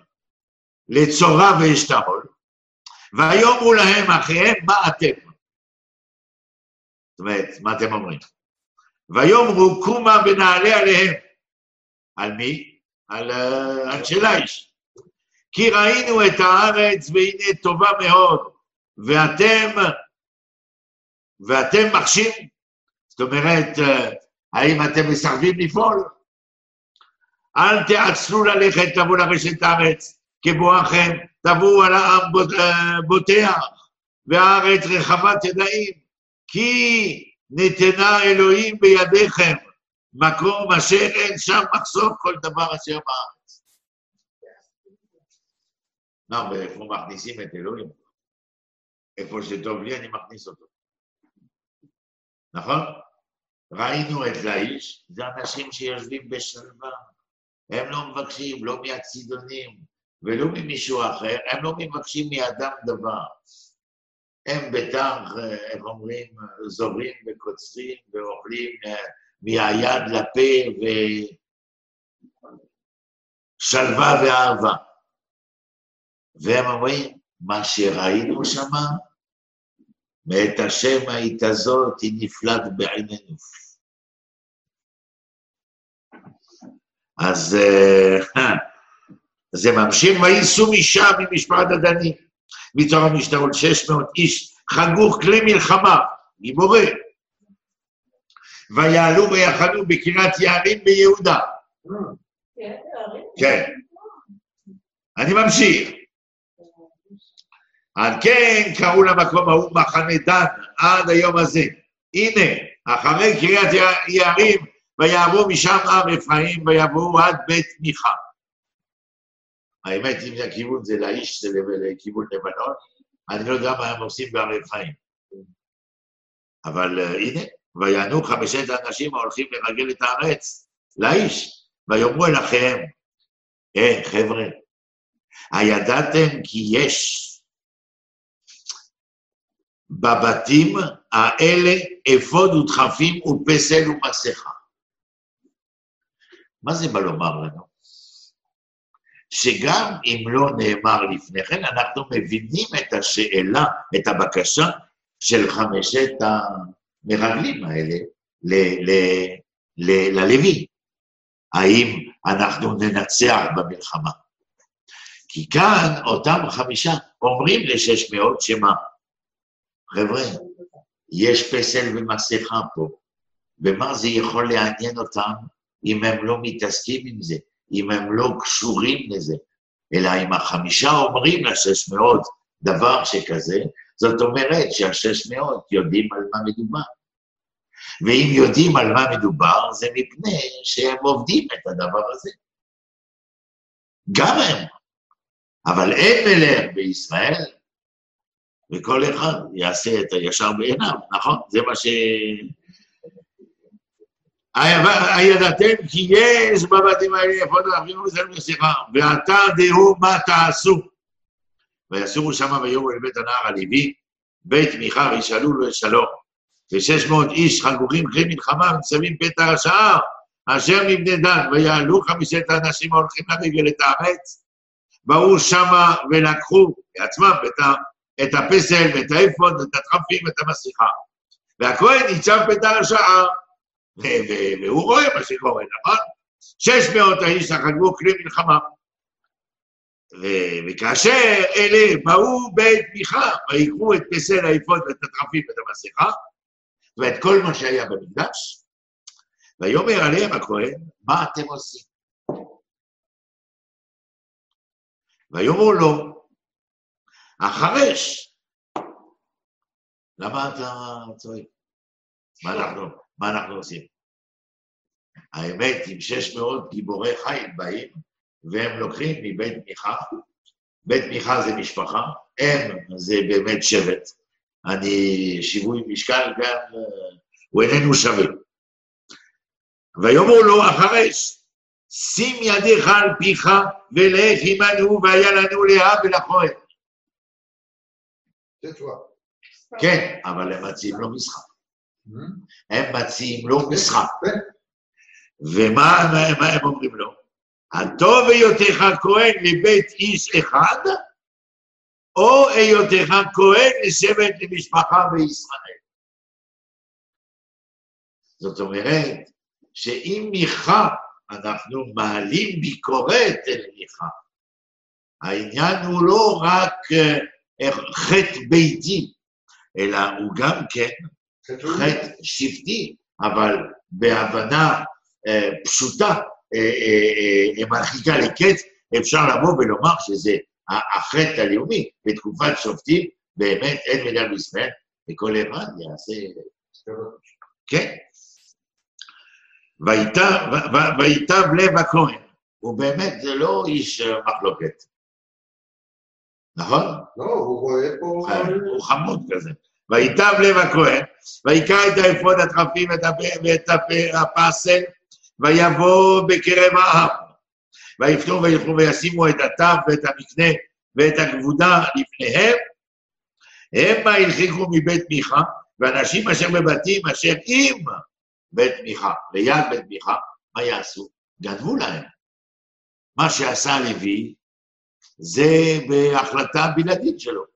לצורה ואשתהול, ויאמרו להם אחיהם, מה אתם? זאת אומרת, מה אתם אומרים? ויאמרו קומה ונעלה עליהם. על מי? על אה, אנשי ליש. כי ראינו את הארץ והנה טובה מאוד, ואתם, ואתם מחשים? זאת אומרת, אה, האם אתם מסרבים לפעול? אל תעצרו ללכת, תבואו לרשת הארץ, כבואכם, תבואו על העם אה, בוטח, והארץ רחבת ידיים, כי נתנה אלוהים בידיכם, מקום אשר אין שם מחסור כל דבר אשר בארץ. לא, ואיפה מכניסים את אלוהים? איפה שטוב לי, אני מכניס אותו. נכון? ראינו את לאיש, זה אנשים שיושבים בשלווה. הם לא מבקשים, לא מהצידונים ולא ממישהו אחר, הם לא מבקשים מאדם דבר. הם בטח, איך אומרים, זורים וקוצרים ואוכלים אה, מהיד לפה ושלווה ואהבה. והם אומרים, מה שראינו שמה, מאת השם היית זאת, היא נפלט בעינינו. אז אה, זה ממשיך, וייסעו משם ממשפחת הדני, מצור המשתאות, 600 איש, חגוך כלי מלחמה, גיבורי, ויעלו ויחנו בקריית יערים ביהודה. כן. אני ממשיך. על כן קראו למקום ההוא מחנה דן עד היום הזה. הנה, אחרי קריית יערים, ויעברו משם עם אפרים, ויעברו עד בית מיכה. האמת, אם הכיוון זה לאיש, זה לכיוון לבנון, אני לא יודע מה הם עושים בהר אפרים. אבל uh, הנה, ויענו חמשת האנשים ההולכים לרגל את הארץ, לאיש, ויאמרו אל אחיהם, אה, חבר'ה, הידעתם כי יש בבתים האלה אפוד ודחפים ופסל ומסכה. מה זה בא לומר לנו? שגם אם לא נאמר לפני כן, אנחנו מבינים את השאלה, את הבקשה של חמשת המרגלים האלה ללוי. האם אנחנו ננצח במלחמה? כי כאן אותם חמישה אומרים לשש מאות שמה? חבר'ה, יש פסל ומסכה פה, ומה זה יכול לעניין אותם אם הם לא מתעסקים עם זה, אם הם לא קשורים לזה, אלא אם החמישה אומרים לשש מאות דבר שכזה, זאת אומרת שהשש מאות יודעים על מה מדובר. ואם יודעים על מה מדובר, זה מפני שהם עובדים את הדבר הזה. גם הם. אבל אין מלך בישראל וכל אחד יעשה את הישר בעיניו, נכון? זה מה ש... הידעתם כי יש בבתים האלה אפוד רבים ובצלם נסיכה, ועתה דעו מה תעשו. ויסורו שמה ויאמרו אל בית הנער הלוי, בית מיכה וישאלו לו לשלום. ושש מאות איש חגורים אחרי מלחמה ומצבים פתע השער, אשר מבני דן, ויעלו חמישת האנשים ההולכים לרגל את הארץ, באו שמה ולקחו לעצמם את את הפסל ואת האפוד ואת הדחפים ואת המסכה. והכהן ניצב פתר השעה, והוא רואה מה שקורה, נכון? שש מאות האיש חגגו כלי מלחמה. וכאשר אלה באו בית מיכה, ויקחו את פסל האפוד ואת הדחפים ואת המסכה, ואת כל מה שהיה במקדש, ויאמר עליהם הכהן, מה אתם עושים? ויאמרו לו, החרש. למה אתה צועק? מה אנחנו, מה אנחנו עושים? האמת, אם 600 גיבורי חיל באים, והם לוקחים מבית מיכה, בית מיכה זה משפחה, הם זה באמת שבט. אני שיווי משקל גם, הוא איננו שווה. ויאמרו לו החרש, שים ידיך על פיך ולך עמנו והיה לנו להב ולכהן. כן, אבל הם מציעים לו משחק. הם מציעים לו משחק. ומה הם אומרים לו? הטוב היותך כהן לבית איש אחד, או היותך כהן לשבט למשפחה בישראל. זאת אומרת, שאם מיכה, אנחנו מעלים ביקורת אל מיכה. העניין הוא לא רק חטא ביתי, אלא הוא גם כן חטא שבטי, אבל בהבנה אה, פשוטה, אה, אה, אה, מרחיקה לקץ, אפשר לבוא ולומר שזה החטא הלאומי. בתקופת שופטים, באמת אין מילה בישראל, וכל אחד יעשה... כן. ויטב לב הכהן, הוא באמת, זה לא איש מחלוקת. נכון?
לא, הוא רואה פה...
הוא חמוד כזה. ויטב לב הכהן, ויקרא את האפוד התרפים ואת הפ- ואת הפ- הפסל, ויבוא בקרב העם. ויפנו וילכו וישימו את התו ואת המקנה ואת הכבודה לפניהם, המה הרחיקו מבית מיכה, ואנשים אשר בבתים אשר עם בית מיכה, ליד בית מיכה, מה יעשו? גנבו להם. מה שעשה לוי זה בהחלטה בלעדית שלו.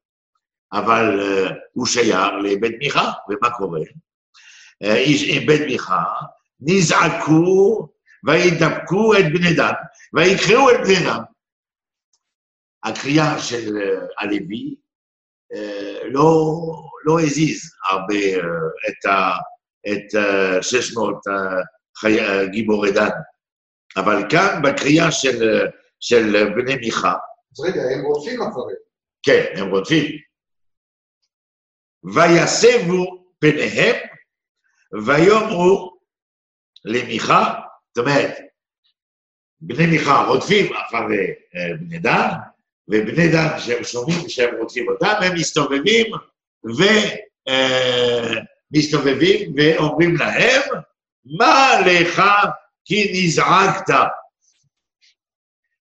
אבל uh, הוא שייך לבית מיכה, ומה קורה? Uh, איש בית מיכה נזעקו וידבקו את בני דן, ויקראו את בני דן. הקריאה של הלוי לא, לא הזיז הרבה את, ה, את uh, 600 uh, חי, uh, גיבורי דן, אבל כאן בקריאה של, של בני מיכה,
אז רגע, הם רודפים אחריהם.
כן, הם רודפים. ויסבו פניהם ויאמרו למיכה, זאת אומרת, בני מיכה רודפים אחרי אה, בני דן, ובני דן שהם שומעים שהם רודפים אותם, הם מסתובבים ומסתובבים ואומרים להם, מה לך כי נזעקת?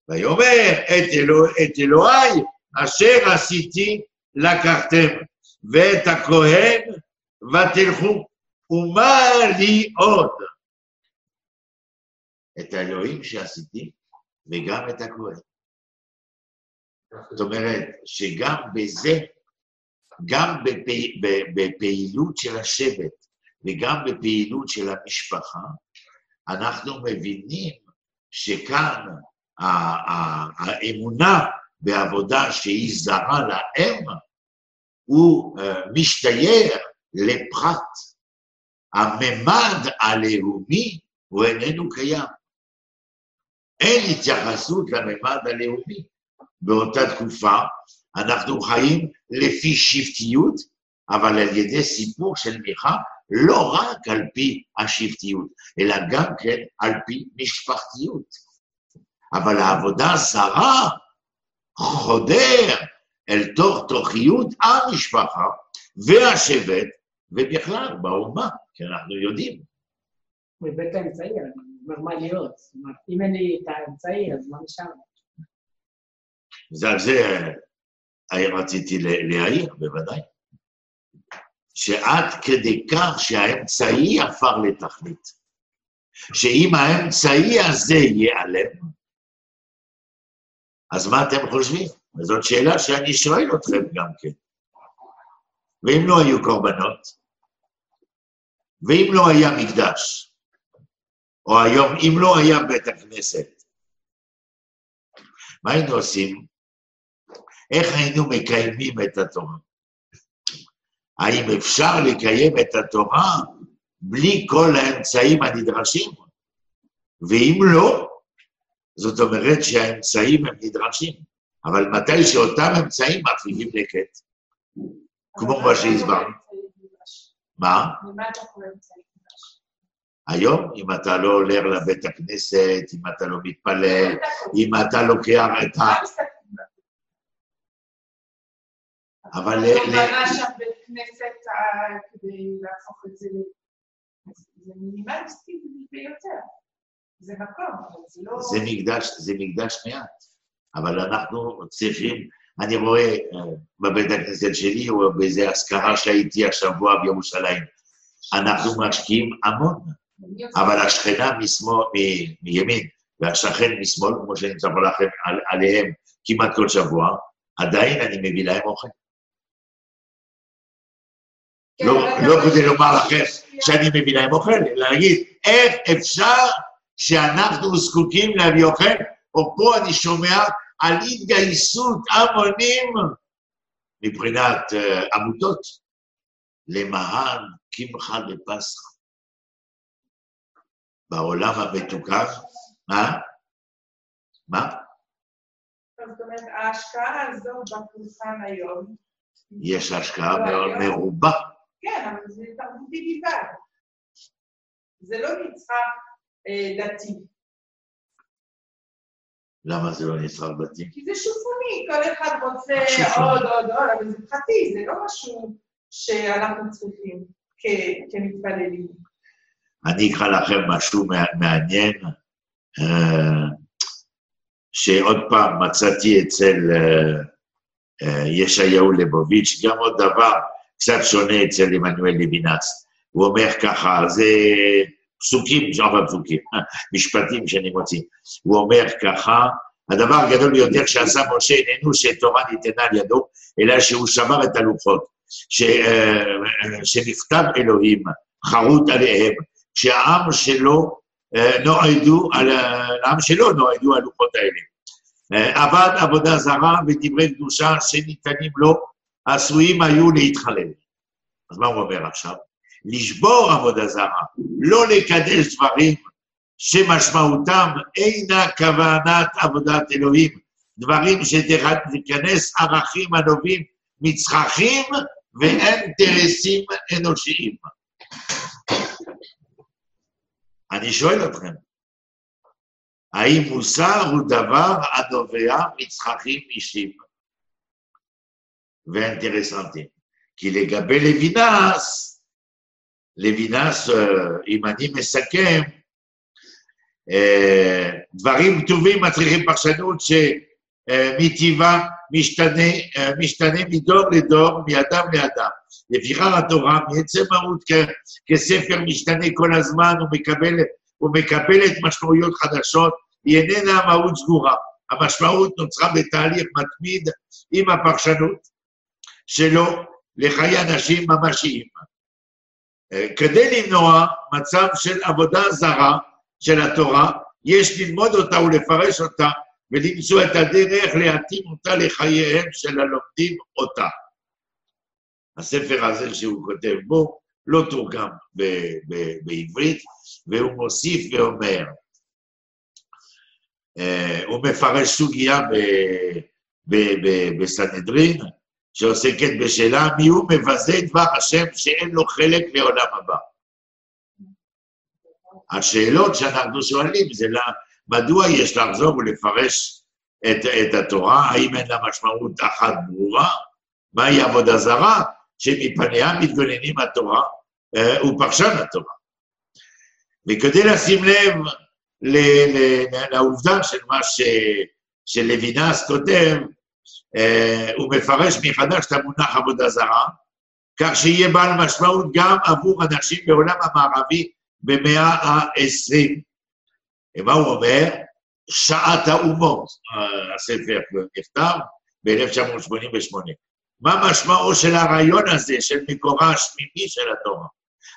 ויאמר את, אלוה, את אלוהי אשר עשיתי לקחתם, ואת הכהן ותלכו, ומה לי עוד? את האלוהים שעשיתי וגם את הכהן. זאת אומרת שגם בזה, גם בפעילות של השבט וגם בפעילות של המשפחה, אנחנו מבינים שכאן האמונה בעבודה שהיא זרה לאם, הוא משתייך לפחת. הממד הלאומי הוא איננו קיים. אין התייחסות לממד הלאומי. באותה תקופה אנחנו חיים לפי שבטיות, אבל על ידי סיפור של מיכה, לא רק על פי השבטיות, אלא גם כן על פי משפחתיות. אבל העבודה הזרה חודר אל תוך תוכיות המשפחה והשבט, ובכלל באומה, כי אנחנו יודעים.
את האמצעי, אני אומר מה להיות. זאת אומרת, אם אין לי את האמצעי, אז מה נשאר?
זה על זה רציתי להעיר, בוודאי. שעד כדי כך שהאמצעי הפך לתכלית. שאם האמצעי הזה ייעלם, אז מה אתם חושבים? וזאת שאלה שאני שואל אתכם גם כן. ואם לא היו קורבנות, ואם לא היה מקדש, או היום, אם לא היה בית הכנסת, מה היינו עושים? איך היינו מקיימים את התורה? האם אפשר לקיים את התורה בלי כל האמצעים הנדרשים? ואם לא, זאת אומרת שהאמצעים הם נדרשים, אבל מתי שאותם אמצעים מפעילים לקט, כמו מה שהסברנו. מה? היום, אם אתה לא הולך לבית הכנסת, אם אתה לא מתפלל, אם אתה לוקח את ה... אבל
לא
ל-
בנה שם בית כנסת כדי להפוך את זה. זה מינימליסטי ביותר. זה מקום, אבל זה לא...
זה מקדש, זה מקדש מעט, אבל אנחנו צריכים, אני רואה אה, בבית הכנסת שלי, או באיזה אזכרה שהייתי השבוע בירושלים, אנחנו משקיעים המון, אבל השכנה משמאל, מ- מימין, והשכן משמאל, כמו שאני מספר לכם על, עליהם כמעט כל שבוע, עדיין אני מביא להם אוכל.
כן,
לא, לא כדי לומר לכם שאני מביא להם אוכל, אלא להגיד, איך אפשר שאנחנו זקוקים להביא אוכל? או פה אני שומע על התגייסות המונים מבחינת uh, עמותות למען קמחא דפסחא. בעולם המתוקן, מה? מה?
זאת אומרת, ההשקעה הזו בפולחן היום,
יש השקעה
לא,
מאוד
היום-
מרובה.
כן, אבל זה תרבותי בלבד. זה לא נצרך אה, דתי,
למה זה לא נצרך דתי?
כי זה שופוני, כל אחד רוצה. עוד, עוד, עוד, אבל זה פרטי, זה לא משהו שאנחנו צריכים כמתפללים.
אני אקרא לכם משהו מע- מעניין, אה, שעוד פעם מצאתי אצל אה, אה, ישעיהו ליבוביץ', גם עוד דבר קצת שונה אצל עמנואל לוינס. הוא אומר ככה, זה פסוקים, לא פסוקים, משפטים שאני מוציא. הוא אומר ככה, הדבר הגדול ביותר שעשה משה איננו שתורה ניתנה על ידו, אלא שהוא שבר את הלוחות, ש, אה, אה, שנכתב אלוהים חרוט עליהם, שהעם שלו אה, נועדו, על, העם שלו נועדו הלוחות האלה. אה, עבד עבודה זרה ודברי קדושה שניתנים לו, עשויים היו להתחלל. אז מה הוא אומר עכשיו? לשבור עבודה זרה, לא לקדש דברים שמשמעותם אינה כוונת עבודת אלוהים, דברים שתיכנס ערכים הנובעים מצרכים ואינטרסים אנושיים. אני שואל אתכם, האם מוסר הוא דבר הנובע מצרכים אישיים ואינטרסנטים? כי לגבי לוינס, לוינס, אה, אם אני מסכם, אה, דברים כתובים מצריכים פרשנות משתנה, אה, משתנה מדור לדור, מאדם לאדם. לפיכך התורה, מעצם מהות כספר משתנה כל הזמן ומקבל, ומקבלת משמעויות חדשות, היא איננה מהות סגורה. המשמעות נוצרה בתהליך מתמיד עם הפרשנות שלו לחיי אנשים ממשיים. אה, כדי למנוע מצב של עבודה זרה של התורה, יש ללמוד אותה ולפרש אותה ולמצוא את הדרך להתאים אותה לחייהם של הלומדים אותה. הספר הזה שהוא כותב בו לא תורגם ב- ב- בעברית, והוא מוסיף ואומר, אה, הוא מפרש סוגיה ב- ב- בסנהדרין, שעוסקת בשאלה מי הוא מבזה דבר השם שאין לו חלק לעולם הבא. השאלות שאנחנו שואלים זה לה, מדוע יש לחזור ולפרש את, את התורה, האם אין לה משמעות אחת ברורה, מהי עבודה זרה, שמפניה מתגוננים התורה, אה, הוא פרשן התורה. וכדי לשים לב ל- ל- לעובדה של מה ש, שלוינס כותב, הוא מפרש מחדש את המונח עבודה זרה, כך שיהיה בעל משמעות גם עבור אנשים בעולם המערבי במאה ה-20. ומה הוא אומר? שעת האומות, אה, הספר נכתב ב-1988. מה משמעו של הרעיון הזה, של מקורה השמימי של התורה?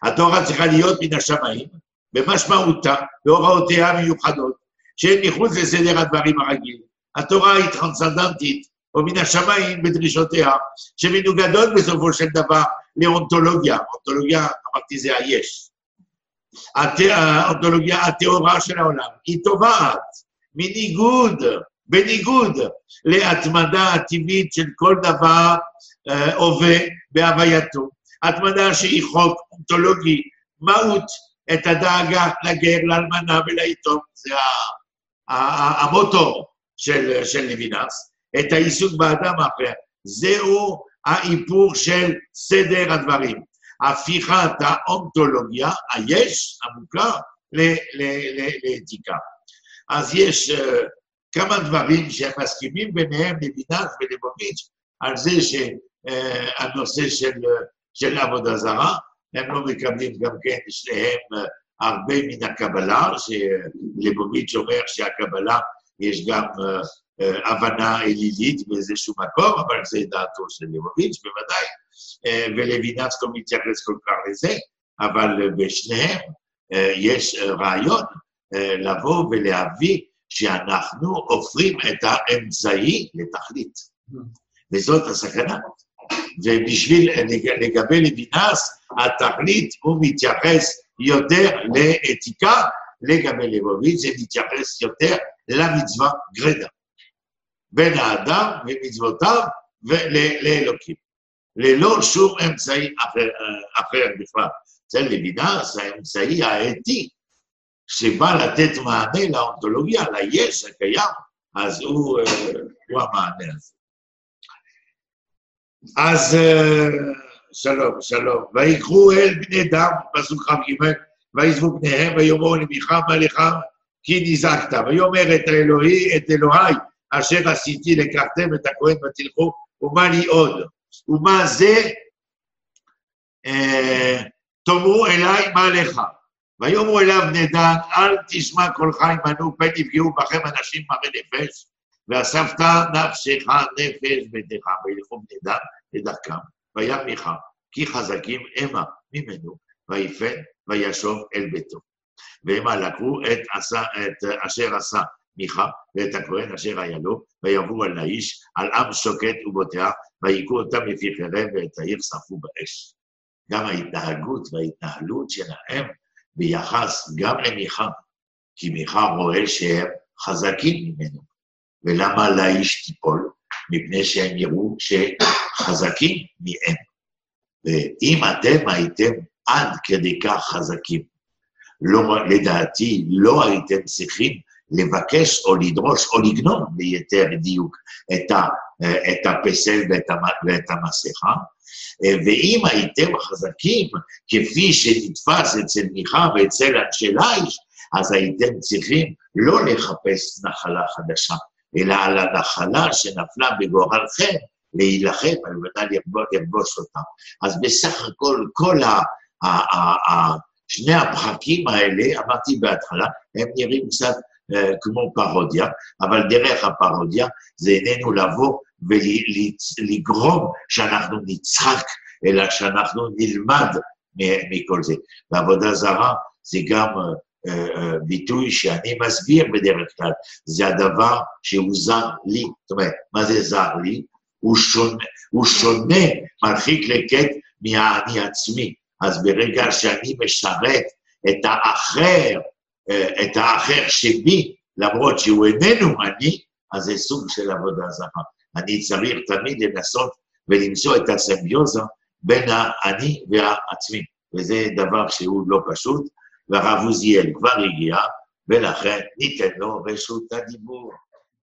התורה צריכה להיות מן השמיים, במשמעותה, בהוראותיה המיוחדות, שהן מחוץ לסדר הדברים הרגיל. התורה היא טרנסנדנטית, או מן השמיים בדרישותיה, שמנוגדות בסופו של דבר לאונתולוגיה. אונתולוגיה, אמרתי, זה היש. האונתולוגיה הטהורה של העולם. היא תובעת מניגוד, בניגוד להתמדה הטבעית של כל דבר אה, הווה בהווייתו. התמדה שהיא חוק אונתולוגי, מהות, את הדאגה לגר, לאלמנה וליתום, זה המוטו של, של לוינס, את העיסוק באדם האחר. זהו האיפור של סדר הדברים. הפיכת האונתולוגיה, היש, המוכר, לאתיקה. אז יש uh, כמה דברים שהם מסכימים ביניהם, לוינס ולבוביץ', על זה שהנושא של, אה, של עבודה זרה, הם לא מקבלים גם כן שניהם אה, הרבה מן הקבלה, שלבוביץ' אומר שהקבלה יש גם אה, אה, הבנה אלילית באיזשהו מקום, אבל זה דעתו של ליבוביץ' בוודאי, אה, ולוינס לא מתייחס כל כך לזה, אבל אה, בשניהם אה, יש אה, רעיון אה, לבוא ולהביא שאנחנו הופכים את האמצעי לתכלית. וזאת הסכנה. ובשביל, לג- לגבי לוינס, התכלית הוא מתייחס יותר לאתיקה, לגבי ליבוביץ' זה מתייחס יותר למצווה גרדה. בין האדם ומצוותיו ולאלוקים. ללא שום אמצעי אחר, אחר בכלל. אצל לוינס האמצעי האתי שבא לתת מענה לאונתולוגיה, ליש הקיים, אז הוא, אה, הוא המענה הזה. אז אה, שלום, שלום. ויקחו אל בני דם, פסוק כ"ג, ויעזבו פניהם ויאמרו למיכה מלאך כי נזעקת. ויאמר את האלוהי, את אלוהי, אשר עשיתי לקחתם את הכהן ותלכו, ומה לי עוד? ומה זה? אה, תאמרו אליי מה לך. ויאמרו אליו בני דן, אל תשמע קולך עמנו, פן יפגעו בכם אנשים מרי נפש, ואספת נפשך נפש ביתך, וילכו בני דן לדרכם, וימיך, כי חזקים המה ממנו, ויפן וישוב אל ביתו. והמה לקחו את, עשה, את אשר עשה מיכה ואת הכהן אשר היה לו, ויבואו על האיש, על עם שוקט ובוטח, והיכו אותם לפי חרב ואת העיר שרפו באש. גם ההתנהגות וההתנהלות שלהם ביחס גם למיכה, כי מיכה רואה שהם חזקים ממנו. ולמה לאיש תיפול? מפני שהם יראו שחזקים מהם. ואם אתם הייתם עד כדי כך חזקים, לא, לדעתי לא הייתם צריכים לבקש או לדרוש או לגנוב ביתר דיוק את, ה, את הפסל ואת, ואת המסכה, ואם הייתם חזקים, כפי שנתפס אצל מיכה ואצל אנשי ליש, אז הייתם צריכים לא לחפש נחלה חדשה, אלא על הנחלה שנפלה בגורלכם, להילחם על מנת לרבוש אותה. אז בסך הכל, כל ה... ה, ה, ה שני הפחקים האלה, אמרתי בהתחלה, הם נראים קצת כמו פרודיה, אבל דרך הפרודיה זה איננו לבוא ולגרום שאנחנו נצחק, אלא שאנחנו נלמד מכל זה. בעבודה זרה זה גם אה, אה, ביטוי שאני מסביר בדרך כלל, זה הדבר שהוא זר לי. זאת אומרת, מה זה זר לי? הוא שונה, הוא שונה מרחיק לכת מהאני עצמי. אז ברגע שאני משרת את האחר, את האחר שבי, למרות שהוא איננו אני, אז זה סוג של עבודה זרה. אני צריך תמיד לנסות ולמצוא את הסמביוזה בין האני והעצמי, וזה דבר שהוא לא פשוט, והרב עוזיאל כבר הגיע, ולכן ניתן לו רשות הדיבור.